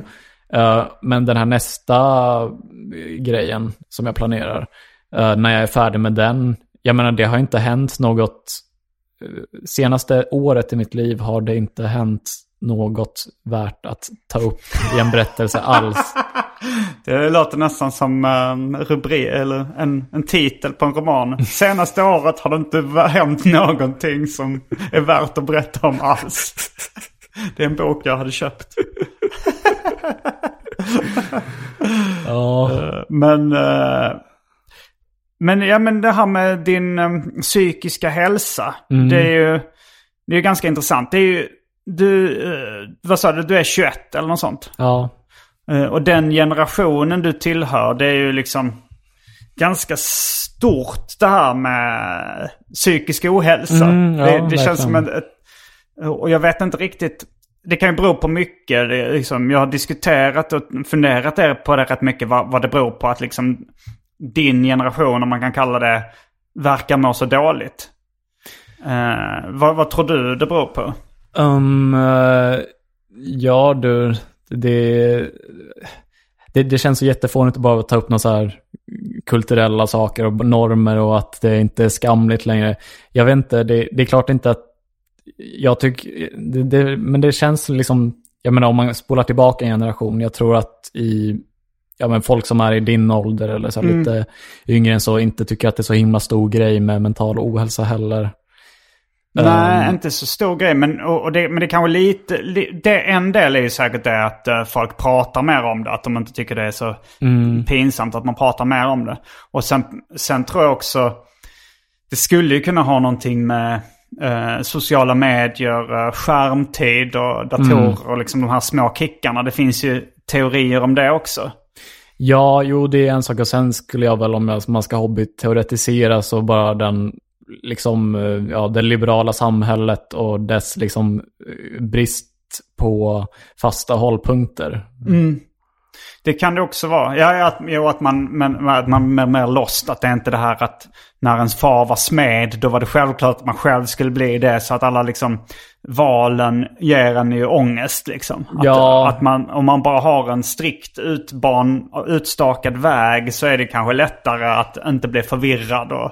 C: Eh, men den här nästa grejen som jag planerar, eh, när jag är färdig med den, jag menar det har inte hänt något, eh, senaste året i mitt liv har det inte hänt något värt att ta upp i en berättelse alls.
B: Det låter nästan som um, rubrik eller en, en titel på en roman. Senaste året har det inte hänt någonting som är värt att berätta om alls. Det är en bok jag hade köpt.
C: Ja,
B: Men, eh, men, ja, men det här med din eh, psykiska hälsa. Det är ju det är ganska intressant. Det är ju, du, eh, vad sa du, du är 21 eller något sånt.
C: ja,
B: Eh, Och den generationen du tillhör, det är ju liksom ganska stort det här med psykisk ohälsa.
C: Mm, ja,
B: det, det känns som
C: verkligen.
B: ett. Och jag vet inte riktigt. Det kan ju bero på mycket. Liksom, jag har diskuterat och funderat på det rätt mycket. Vad, vad det beror på att liksom din generation, om man kan kalla det, verkar må så dåligt. Eh, vad, vad tror du det beror på?
C: Um, eh, ja du, det, det, det känns så jättefånigt att bara ta upp några så här kulturella saker och normer och att det inte är skamligt längre. Jag vet inte, det, det är klart inte att jag tycker, det, det, men det känns liksom, jag menar om man spolar tillbaka en generation, jag tror att i, ja men folk som är i din ålder eller så här lite yngre än så inte tycker att det är så himla stor grej med mental ohälsa heller.
B: Nej, inte så stor grej. Men, och, och det, men det kanske lite... Li, det, en del är ju säkert det att eh, folk pratar mer om det. Att de inte tycker det är så pinsamt att man pratar mer om det. Och sen, sen tror jag också... Det skulle ju kunna ha någonting med eh, sociala medier, eh, skärmtid och datorer och liksom de här små kickarna. Det finns ju teorier om det också.
C: Ja, jo det är en sak och sen skulle jag väl om jag- man ska hobbyteoretisera så bara den liksom, eh, ja, det liberala samhället och dess liksom eh, brist på fasta hållpunkter.
B: Det kan det också vara. Ja, ja, att, jo, att man, men, att man är mer lost. Att det är inte det här att när ens far var smed, då var det självklart att man själv skulle bli det. Så att alla liksom valen ger en ju ångest liksom. Att,
C: Ja.
B: att man, om man bara har en strikt utban, utstakad väg så är det kanske lättare att inte bli förvirrad. Och,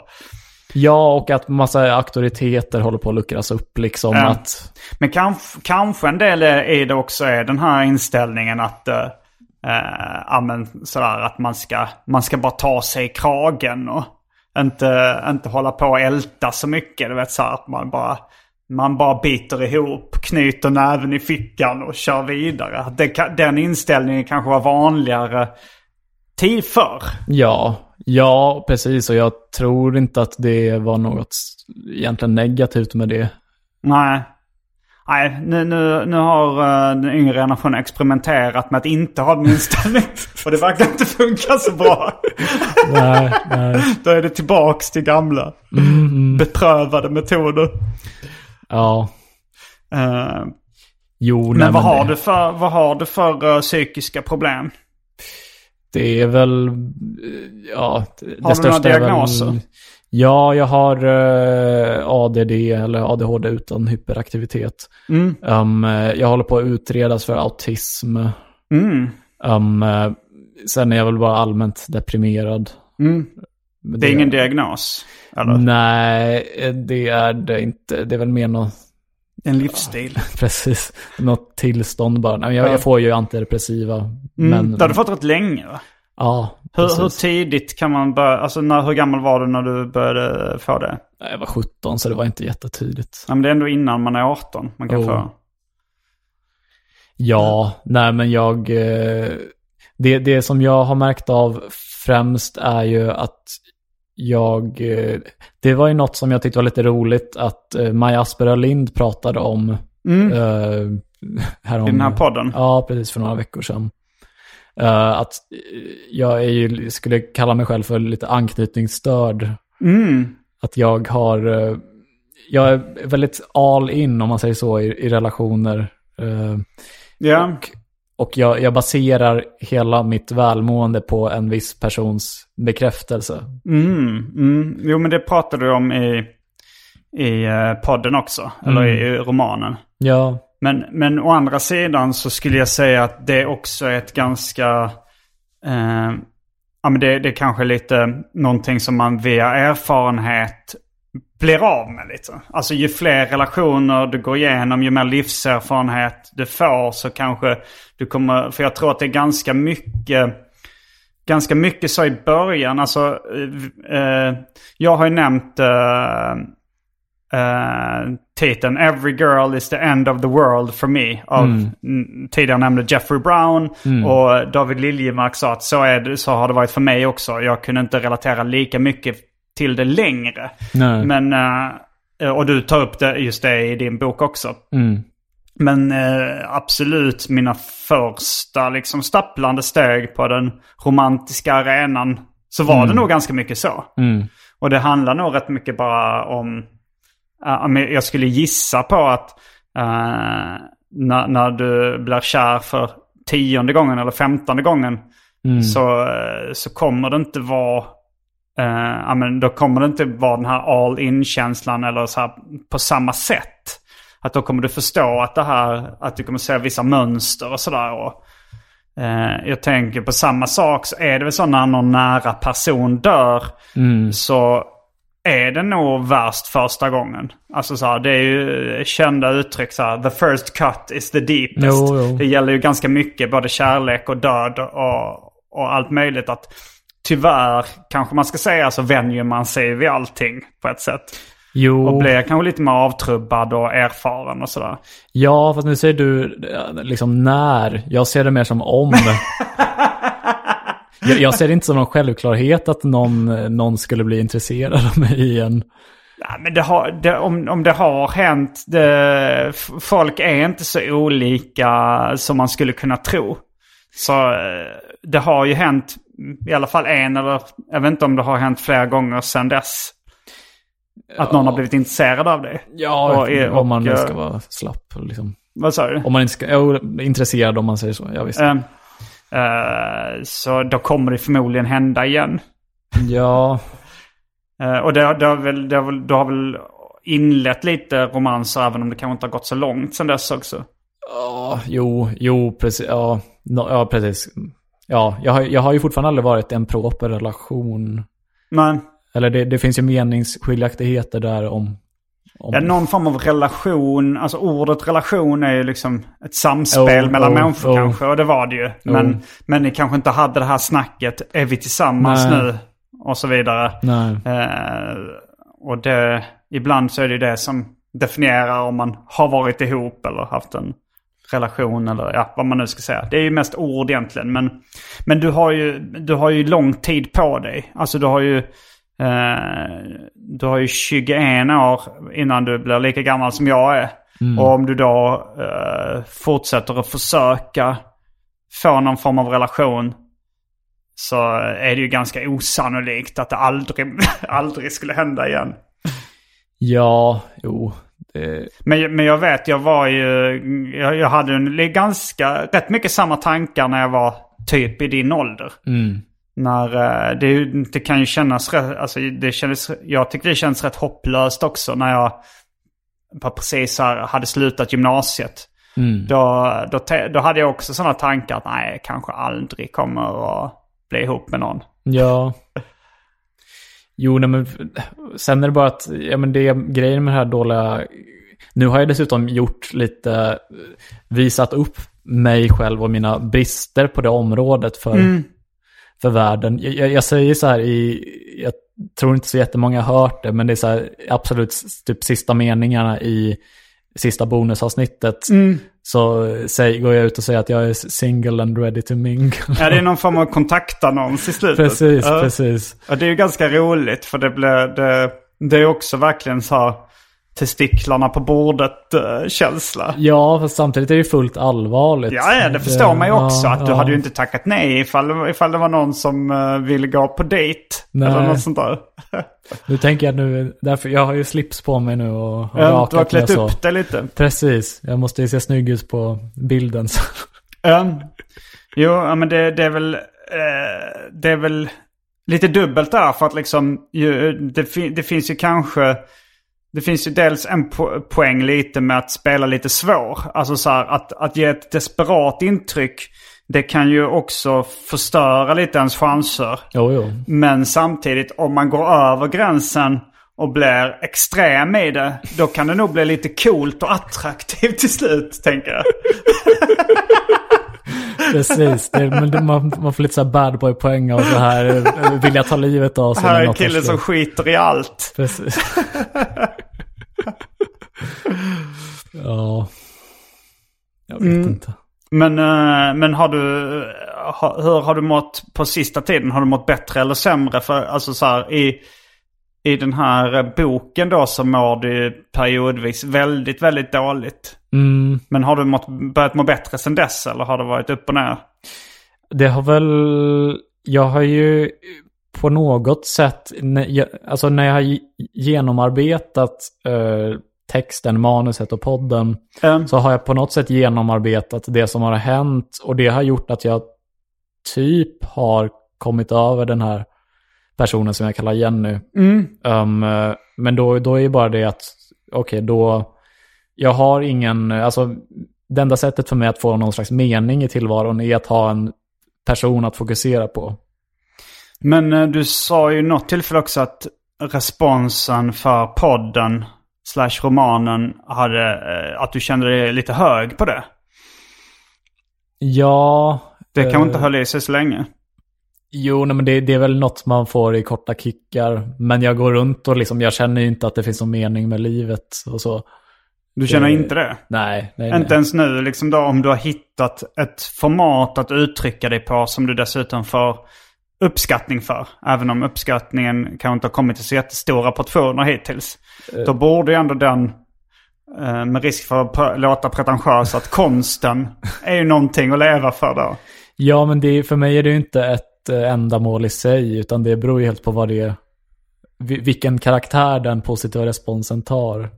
C: Ja, och att massa auktoriteter håller på att luckras upp liksom.
B: Ja.
C: Att,
B: Men kanske, kanske en del i det också är den här inställningen att, eh, eh, ja, men sådär, att man ska, man ska bara ta sig i kragen och inte, inte hålla på och älta så mycket. Du vet så här, att man bara, man bara biter ihop, knyter näven i fickan och kör vidare. Det, den inställningen kanske var vanligare tid förr.
C: ja, ja, precis. Och jag tror inte att det var något egentligen negativt med det.
B: Nej. Nej, nu, nu, nu har eh, den yngre generationen experimenterat med att inte ha den inställningen. Och det verkar inte funka så bra.
C: Nej, nej.
B: Då är det tillbaks till gamla beprövade metoder.
C: Ja.
B: Eh,
C: Jo, nej,
B: Men vad har,
C: det,
B: du för, vad har du för eh, psykiska problem?
C: Det är väl, eh, ja. Det
B: Har du
C: största
B: några
C: är väl-
B: diagnoser?
C: Ja, jag har eh, ADD eller ADHD utan hyperaktivitet.
B: Mm.
C: Um, eh, jag håller på att utredas för autism.
B: Mm.
C: Um, sen är jag väl bara allmänt deprimerad.
B: Mm.
C: Men
B: Det är ingen diagnos? Eller?
C: Nej, det är det inte. Det är väl mer något,
B: En livsstil?
C: precis, något tillstånd bara. Nej, jag,
B: Ja.
C: jag får ju antidepressiva.
B: Mm.
C: Men,
B: Det har du fått rätt länge va?
C: Ja,
B: Hur, hur tidigt kan man börja, alltså när, hur gammal var du när du började få det?
C: Jag var 17 så det var inte jättetidigt.
B: Ja, men det är ändå innan man är 18 man kan
C: Oh.
B: få.
C: Ja, nej men jag... eh, Det, det som jag har märkt av främst är ju att jag... eh, Det var ju något som jag tyckte var lite roligt att eh, Maja Asperö Lind pratade om.
B: Mm.
C: härom,
B: I den här podden?
C: Ja, precis för några veckor sedan. Eh, att jag är ju, skulle kalla mig själv för lite anknytningsstörd.
B: Mm.
C: Att jag har... eh, Jag är väldigt all in om man säger så i, i relationer. Eh,
B: Ja.
C: och och jag, jag baserar hela mitt välmående på en viss persons bekräftelse.
B: Mm. Mm. Jo men det pratade du om i, i eh, podden också. Eller i, i romanen.
C: Ja,
B: Men, men å andra sidan så skulle jag säga att det också är ett ganska... Eh, ja men det, det är kanske lite någonting som man via erfarenhet blir av med lite. Alltså ju fler relationer du går igenom, ju mer livserfarenhet du får så kanske du kommer... För jag tror att det är ganska mycket... Ganska mycket så i början. Alltså, eh, eh, jag har ju nämnt eh, eh, titeln Every girl is the end of the world for me. Av mm. tidigare nämnde Jeffrey Brown. Och David Liljemark sa att så, är det, så har det varit för mig också. Jag kunde inte relatera lika mycket till det längre.
C: nej.
B: Men, eh, och du tar upp det, just det i din bok också.
C: Mm.
B: Men eh, absolut mina första liksom stapplande steg på den romantiska arenan så var det nog ganska mycket så.
C: Mm.
B: Och det handlar nog rätt mycket bara om... Men jag skulle gissa på att eh, när, när du blir kär för tionde gången eller femtonde gången så, eh, så kommer det inte vara... eh, ja, men då kommer det inte vara den här all in-känslan eller så här på samma sätt. Att då kommer du förstå att det här, att du kommer se vissa mönster och sådär. Och, eh, jag tänker på samma sak så är det väl så när någon nära person dör så är det nog värst första gången. Alltså så här, det är ju kända uttryck så här, the first cut is the deepest.
C: Jo, jo.
B: Det gäller ju ganska mycket, både kärlek och död och, och allt möjligt. Att tyvärr, kanske man ska säga, så vänjer man sig vid allting på ett sätt.
C: Jo,
B: Och blir kanske lite mer avtrubbad och erfaren och sådär.
C: ja, fast nu säger du eh, liksom när. Jag ser det mer som om. jag, jag ser det inte som någon självklarhet att någon, någon skulle bli intresserad av mig igen.
B: Ja, men det har, det, om, om det har hänt, det, folk är inte så olika som man skulle kunna tro. Så eh, det har ju hänt i alla fall en eller jag vet inte om det har hänt flera gånger sedan dess. Att någon har blivit intresserad av dig.
C: Ja,
B: Och- och,
C: om man nu ska
B: eh,
C: vara slapp. Liksom.
B: Vad sa du?
C: Om man inte ska, jo, intresserad om man säger så. Ja, visst.
B: Eh, eh, så då kommer det förmodligen hända igen.
C: Ja,
B: Eh, och det, det, har väl, det har väl, du har väl inlett lite romanser även om det kanske inte har gått så långt sedan dess också.
C: Ja, jo, jo, precis. Ja, no, ja precis. Ja, jag har, jag har ju fortfarande aldrig varit i en proper relation.
B: Men
C: Eller det, det finns ju meningsskiljaktigheter där om... om
B: ja, någon form av relation, alltså ordet relation är ju liksom ett samspel
C: Oh,
B: mellan
C: oh,
B: människor
C: oh.
B: kanske. Och det var det ju. Men,
C: Oh.
B: men ni kanske inte hade det här snacket, är vi tillsammans
C: Nej.
B: nu? Och så vidare.
C: Nej.
B: Eh, och det, ibland så är det ju det som definierar om man har varit ihop eller haft en relation eller ja, vad man nu ska säga. Det är ju mest ord egentligen. Men, men du, har ju, du har ju lång tid på dig. Alltså du har ju, eh, du har ju 21 år innan du blir lika gammal som jag är. Och om du då eh, fortsätter att försöka få någon form av relation så är det ju ganska osannolikt att det aldrig, aldrig skulle hända igen.
C: Ja, jo. Det,
B: Men, men jag vet, jag var ju... Jag, jag hade en, ganska, rätt mycket samma tankar när jag var typ i din ålder. När eh, det, det kan ju kännas alltså det kändes, jag tycker det känns rätt hopplöst också när jag bara precis här hade slutat gymnasiet. Då, då, te- då hade jag också sådana tankar att nej, jag kanske aldrig kommer att bli ihop med någon.
C: Ja. Jo, nej, men sen är det bara att, ja men det grejen med det här dåliga... Nu har jag dessutom gjort lite, visat upp mig själv och mina brister på det området för, för världen. Jag, jag, säger så här i, jag tror inte så jättemånga har hört det, men det är så här absolut typ sista meningarna i sista bonusavsnittet. Så säg, går jag ut och säger att jag är single and ready to mingle.
B: Ja, det är någon form av kontaktannons i slutet.
C: precis,
B: Ja.
C: precis.
B: Ja, det är ju ganska roligt för det blir, det, det är också verkligen så här testiklarna på bordet eh, känsla.
C: Ja, fast samtidigt är det fullt allvarligt.
B: Ja, ja, det förstår man ju också.
C: ja,
B: att du
C: ja.
B: hade ju inte tackat nej ifall, ifall det var någon som uh, ville gå på dejt.
C: Nej.
B: Eller något sånt där.
C: Nu tänker jag nu, därför, jag har ju slips på mig nu och, och
B: Ja, du har
C: rakat
B: klätt upp det lite.
C: Precis, jag måste ju se snygg ut på bilden. så.
B: Ja. Jo, men det, det är väl... Eh, det är väl lite dubbelt där för att liksom... Ju, det, fin- det finns ju kanske... Det finns ju dels en po- poäng lite med att spela lite svår. Alltså så här, att, att ge ett desperat intryck. Det kan ju också förstöra lite ens chanser.
C: Jo, jo.
B: Men samtidigt om man går över gränsen och blir extrem i det. Då kan det nog bli lite coolt och attraktivt till slut, tänker jag.
C: Precis, det, men det, man, man får lite så här bad boy-poäng och så här, eh, vill jag ta livet av sig.
B: Här är en kille som skiter i allt.
C: Precis. ja. Jag vet
B: Mm.
C: inte.
B: Men, eh, men har du, ha, hur har du mått på sista tiden? Har du mått bättre eller sämre? För alltså så här i, i den här eh, boken då så mår du periodvis väldigt, väldigt dåligt.
C: Mm,
B: Men har du mått, börjat må bättre sedan dess eller har det varit upp och ner?
C: det har väl, jag har ju på något sätt, när jag, alltså när jag har ge- genomarbetat eh, texten, manuset och podden,
B: Mm.
C: så har jag på något sätt genomarbetat det som har hänt och det har gjort att jag typ har kommit över den här personen som jag kallar Jenny.
B: Mm.
C: Um, men då, då är ju bara det att, okej då, jag har ingen, alltså det enda sättet för mig att få någon slags mening i tillvaron är att ha en person att fokusera på.
B: Men eh, du sa ju något tillfälle också att responsen för podden slash romanen hade, eh, att du kände dig lite hög på det.
C: Ja,
B: Det kan
C: Eh.
B: inte höll i sig så länge.
C: jo nej, men det, det är väl något man får i korta kickar. Men jag går runt och liksom, jag känner inte att det finns någon mening med livet och så.
B: Du känner
C: Det-
B: inte det?
C: Nej, nej, nej.
B: Inte ens nu liksom då om du har hittat ett format att uttrycka dig på som du dessutom får uppskattning för. Även om uppskattningen kanske inte har kommit till så jättestora portioner hittills. Då borde ju ändå den, eh, med risk för att låta pretentiös, att konsten är ju någonting att leva för då.
C: Ja, men det, är- för mig är det ju inte ett eh, ändamål i sig, utan det beror ju helt på vad det är, vi- vilken karaktär den positiva responsen tar.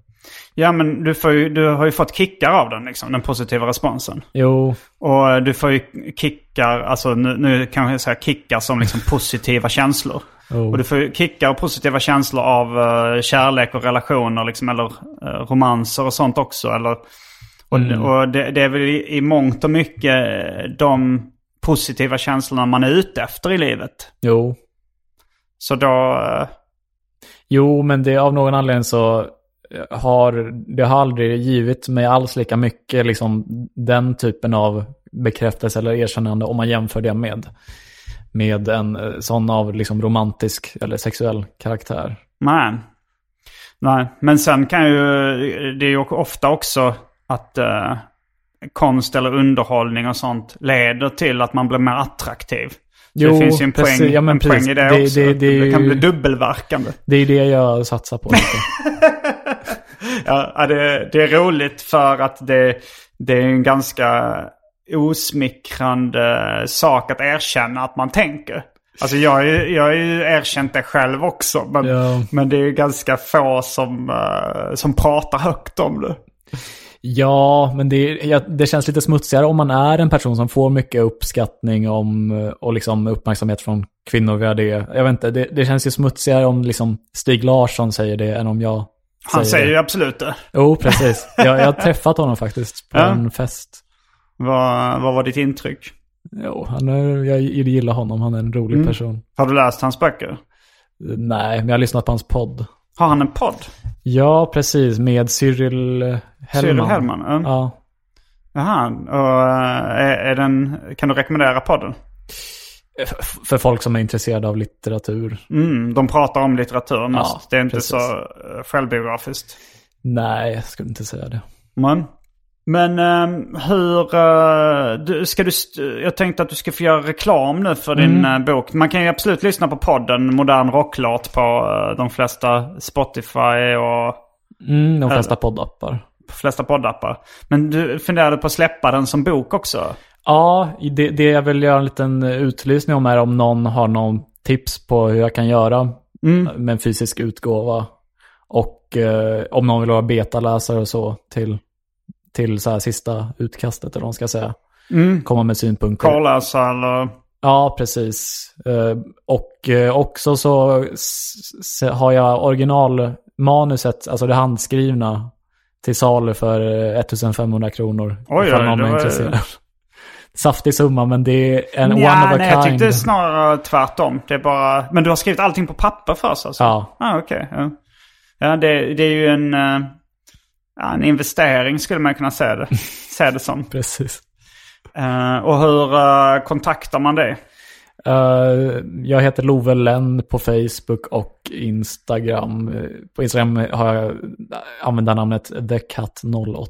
B: Ja men du, får ju, du har ju fått kickar av den liksom, den positiva responsen.
C: Jo,
B: Och eh, du får ju kickar, alltså nu, nu kan jag säga kickar som liksom positiva känslor.
C: Oh.
B: Och du får kickar och positiva känslor av eh, kärlek och relationer liksom, eller uh, romanser och sånt också. Eller, och och det, det är väl i, i mångt och mycket eh, de positiva känslorna man är ute efter i livet.
C: jo.
B: Så då... eh,
C: Jo, men det av någon anledning så har det har aldrig givit mig alls lika mycket liksom den typen av bekräftelse eller erkännande om man jämför det med, med en eh, sån av liksom romantisk eller sexuell karaktär.
B: Nej. Nej, men sen kan ju... Det är ju ofta också att eh, konst eller underhållning och sånt leder till att man blir mer attraktiv.
C: Jo,
B: det finns ju en poäng.
C: Ja,
B: en poäng i det,
C: Det-
B: också.
C: det- det
B: det kan
C: ju-
B: bli dubbelverkande.
C: Det är det jag satsar på.
B: Ja, det, är roligt för att det är en ganska osmickrande sak att erkänna att man tänker. Alltså jag har ju, jag har ju erkänt det själv också. Men,
C: Ja.
B: men det är ju ganska få som, eh, som pratar högt om det.
C: Ja, men det, ja, det känns lite smutsigare om man är en person som får mycket uppskattning om, eh, och liksom uppmärksamhet från kvinnor via det. Jag vet inte, det, det känns ju smutsigare om liksom Stig Larsson säger det än om jag
B: Han säger
C: det.
B: ju absolut det.
C: Jo, precis. Jag, jag har träffat honom faktiskt på
B: Ja.
C: en fest.
B: Vad, vad var ditt intryck?
C: Jo, han är, jag gillar honom. Han är en rolig
B: Mm.
C: person.
B: Har du läst hans böcker?
C: Nej, men jag har lyssnat på hans podd.
B: Har han en podd?
C: Ja, precis. Med Cyril Hellman.
B: Cyril Hellman? Ja.
C: Ja.
B: Jaha, och eh, är, är den, kan du rekommendera podden?
C: För folk som är intresserade av litteratur.
B: Mm, de pratar om litteratur mest.
C: Ja,
B: det är inte
C: precis.
B: så eh, självbiografiskt.
C: Nej, jag skulle inte säga det.
B: Men, men ehm, hur... eh, du, ska du, jag tänkte att du ska få göra reklam nu för din
C: Mm.
B: eh, bok. Man kan ju absolut lyssna på podden Modern Rocklåt på eh, de flesta Spotify och
C: Mm, de flesta poddappar.
B: på flesta poddappar. Men du funderade på att släppa den som bok också?
C: Ja, det, det jag vill göra en liten utlysning om är om någon har någon tips på hur jag kan göra med en fysisk utgåva. Och om någon vill vara betaläsare och så till, till så här sista utkastet eller vad man ska säga. Komma med synpunkter.
B: Karläsa eller...
C: Ja, precis. Eh, Och eh, också så har jag originalmanuset, alltså det handskrivna, till salu för eh, 1500 kronor.
B: Oj, oj,
C: någon
B: det
C: är
B: var-
C: intresserad. Saftig summa, men det är en
B: Nja,
C: one of a
B: nej, jag
C: kind.
B: tyckte snarare tvärtom. Det är bara... Men du har skrivit allting på papper först alltså?
C: Ja.
B: Ah, okej. ja. ja, det, det är ju en, eh, ja, en investering skulle man kunna se det, se det som.
C: Precis.
B: Eh, och hur eh, kontaktar man det?
C: Eh, jag heter Love Lenn på Facebook och Instagram. På Instagram har jag användarnamnet TheCat08.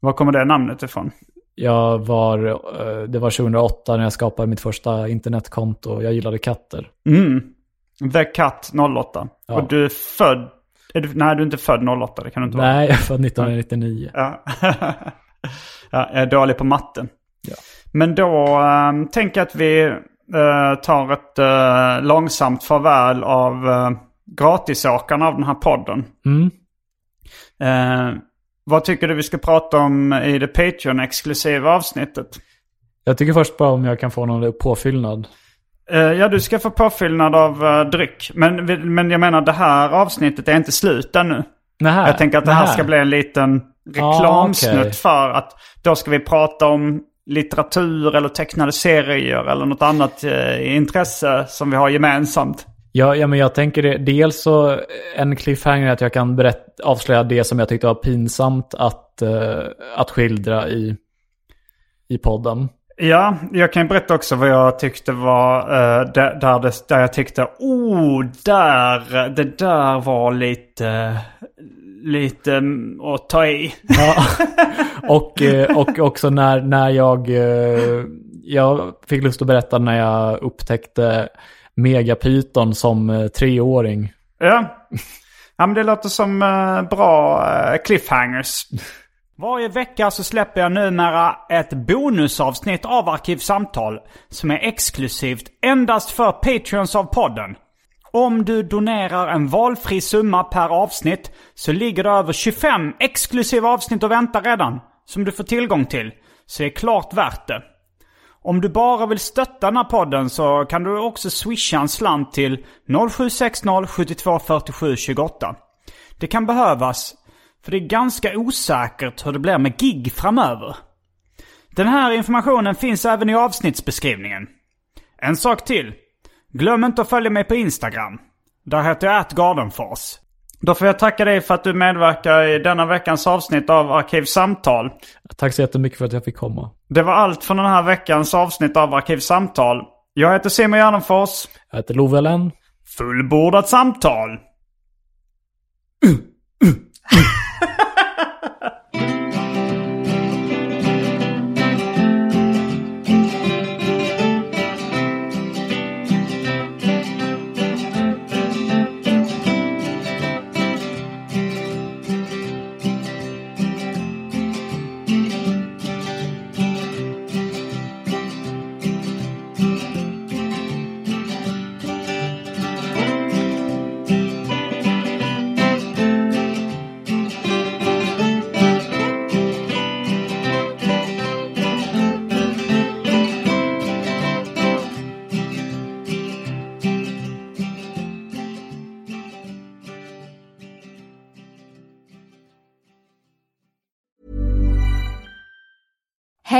B: Var kommer det namnet ifrån?
C: Jag var, det var 2008 när jag skapade mitt första internetkonto. Jag gillade katter.
B: Mm. The Cat 08.
C: Ja.
B: Och du är född... Är du, nej, du är inte född 08. Det kan du inte vara.
C: Nej, jag är född 1999.
B: Ja. ja, jag är dålig på matten.
C: Ja.
B: Men då äh, tänker jag att vi äh, tar ett äh, långsamt farväl av äh, gratisåkarna av den här podden.
C: Mm.
B: Eh, vad tycker du vi ska prata om i det Patreon-exklusiva avsnittet?
C: Jag tycker först bara om jag kan få någon påfyllnad.
B: Eh, ja, du ska få påfyllnad av uh, dryck. Men, men jag menar, det här avsnittet är inte slut ännu.
C: Nähä,
B: Jag tänker att det här
C: nähä.
B: ska bli en liten
C: Ah,
B: reklamsnutt
C: okej.
B: för att då ska vi prata om litteratur eller tecknade serier eller något annat eh, intresse som vi har gemensamt.
C: Ja, ja, men jag tänker det. Dels så en cliffhanger att jag kan berätta, avslöja det som jag tyckte var pinsamt att, eh, att skildra i, i podden.
B: Ja, jag kan berätta också vad jag tyckte var eh, där, där, det, där jag tyckte, oh, där, det där var lite, lite mm, att ta i.
C: Ja. och, eh, och också när, när jag, eh, jag fick lust att berätta när jag upptäckte Megapyton som treåring.
B: Ja. ja, men det låter som bra cliffhangers. Varje vecka så släpper jag numera ett bonusavsnitt av Arkivsamtal som är exklusivt endast för Patreons av podden. Om du donerar en valfri summa per avsnitt så ligger det över 25 exklusiva avsnitt och väntar redan som du får tillgång till. Så det är klart värt det. Om du bara vill stötta den här podden så kan du också swisha en slant till 0760 72 Det kan behövas, för det är ganska osäkert hur det blir med gig framöver. Den här informationen finns även i avsnittsbeskrivningen. En sak till. Glöm inte att följa mig på Instagram. Där heter jag atgardenfors. Då får jag tacka dig för att du medverkar i denna veckans avsnitt av Arkivsamtal.
C: Tack så jättemycket för att jag fick komma.
B: Det var allt från den här veckans avsnitt av Arkivsamtal. Jag heter Simon Gärdenfors.
C: Jag heter Love Ellen.
B: Fullbordat samtal!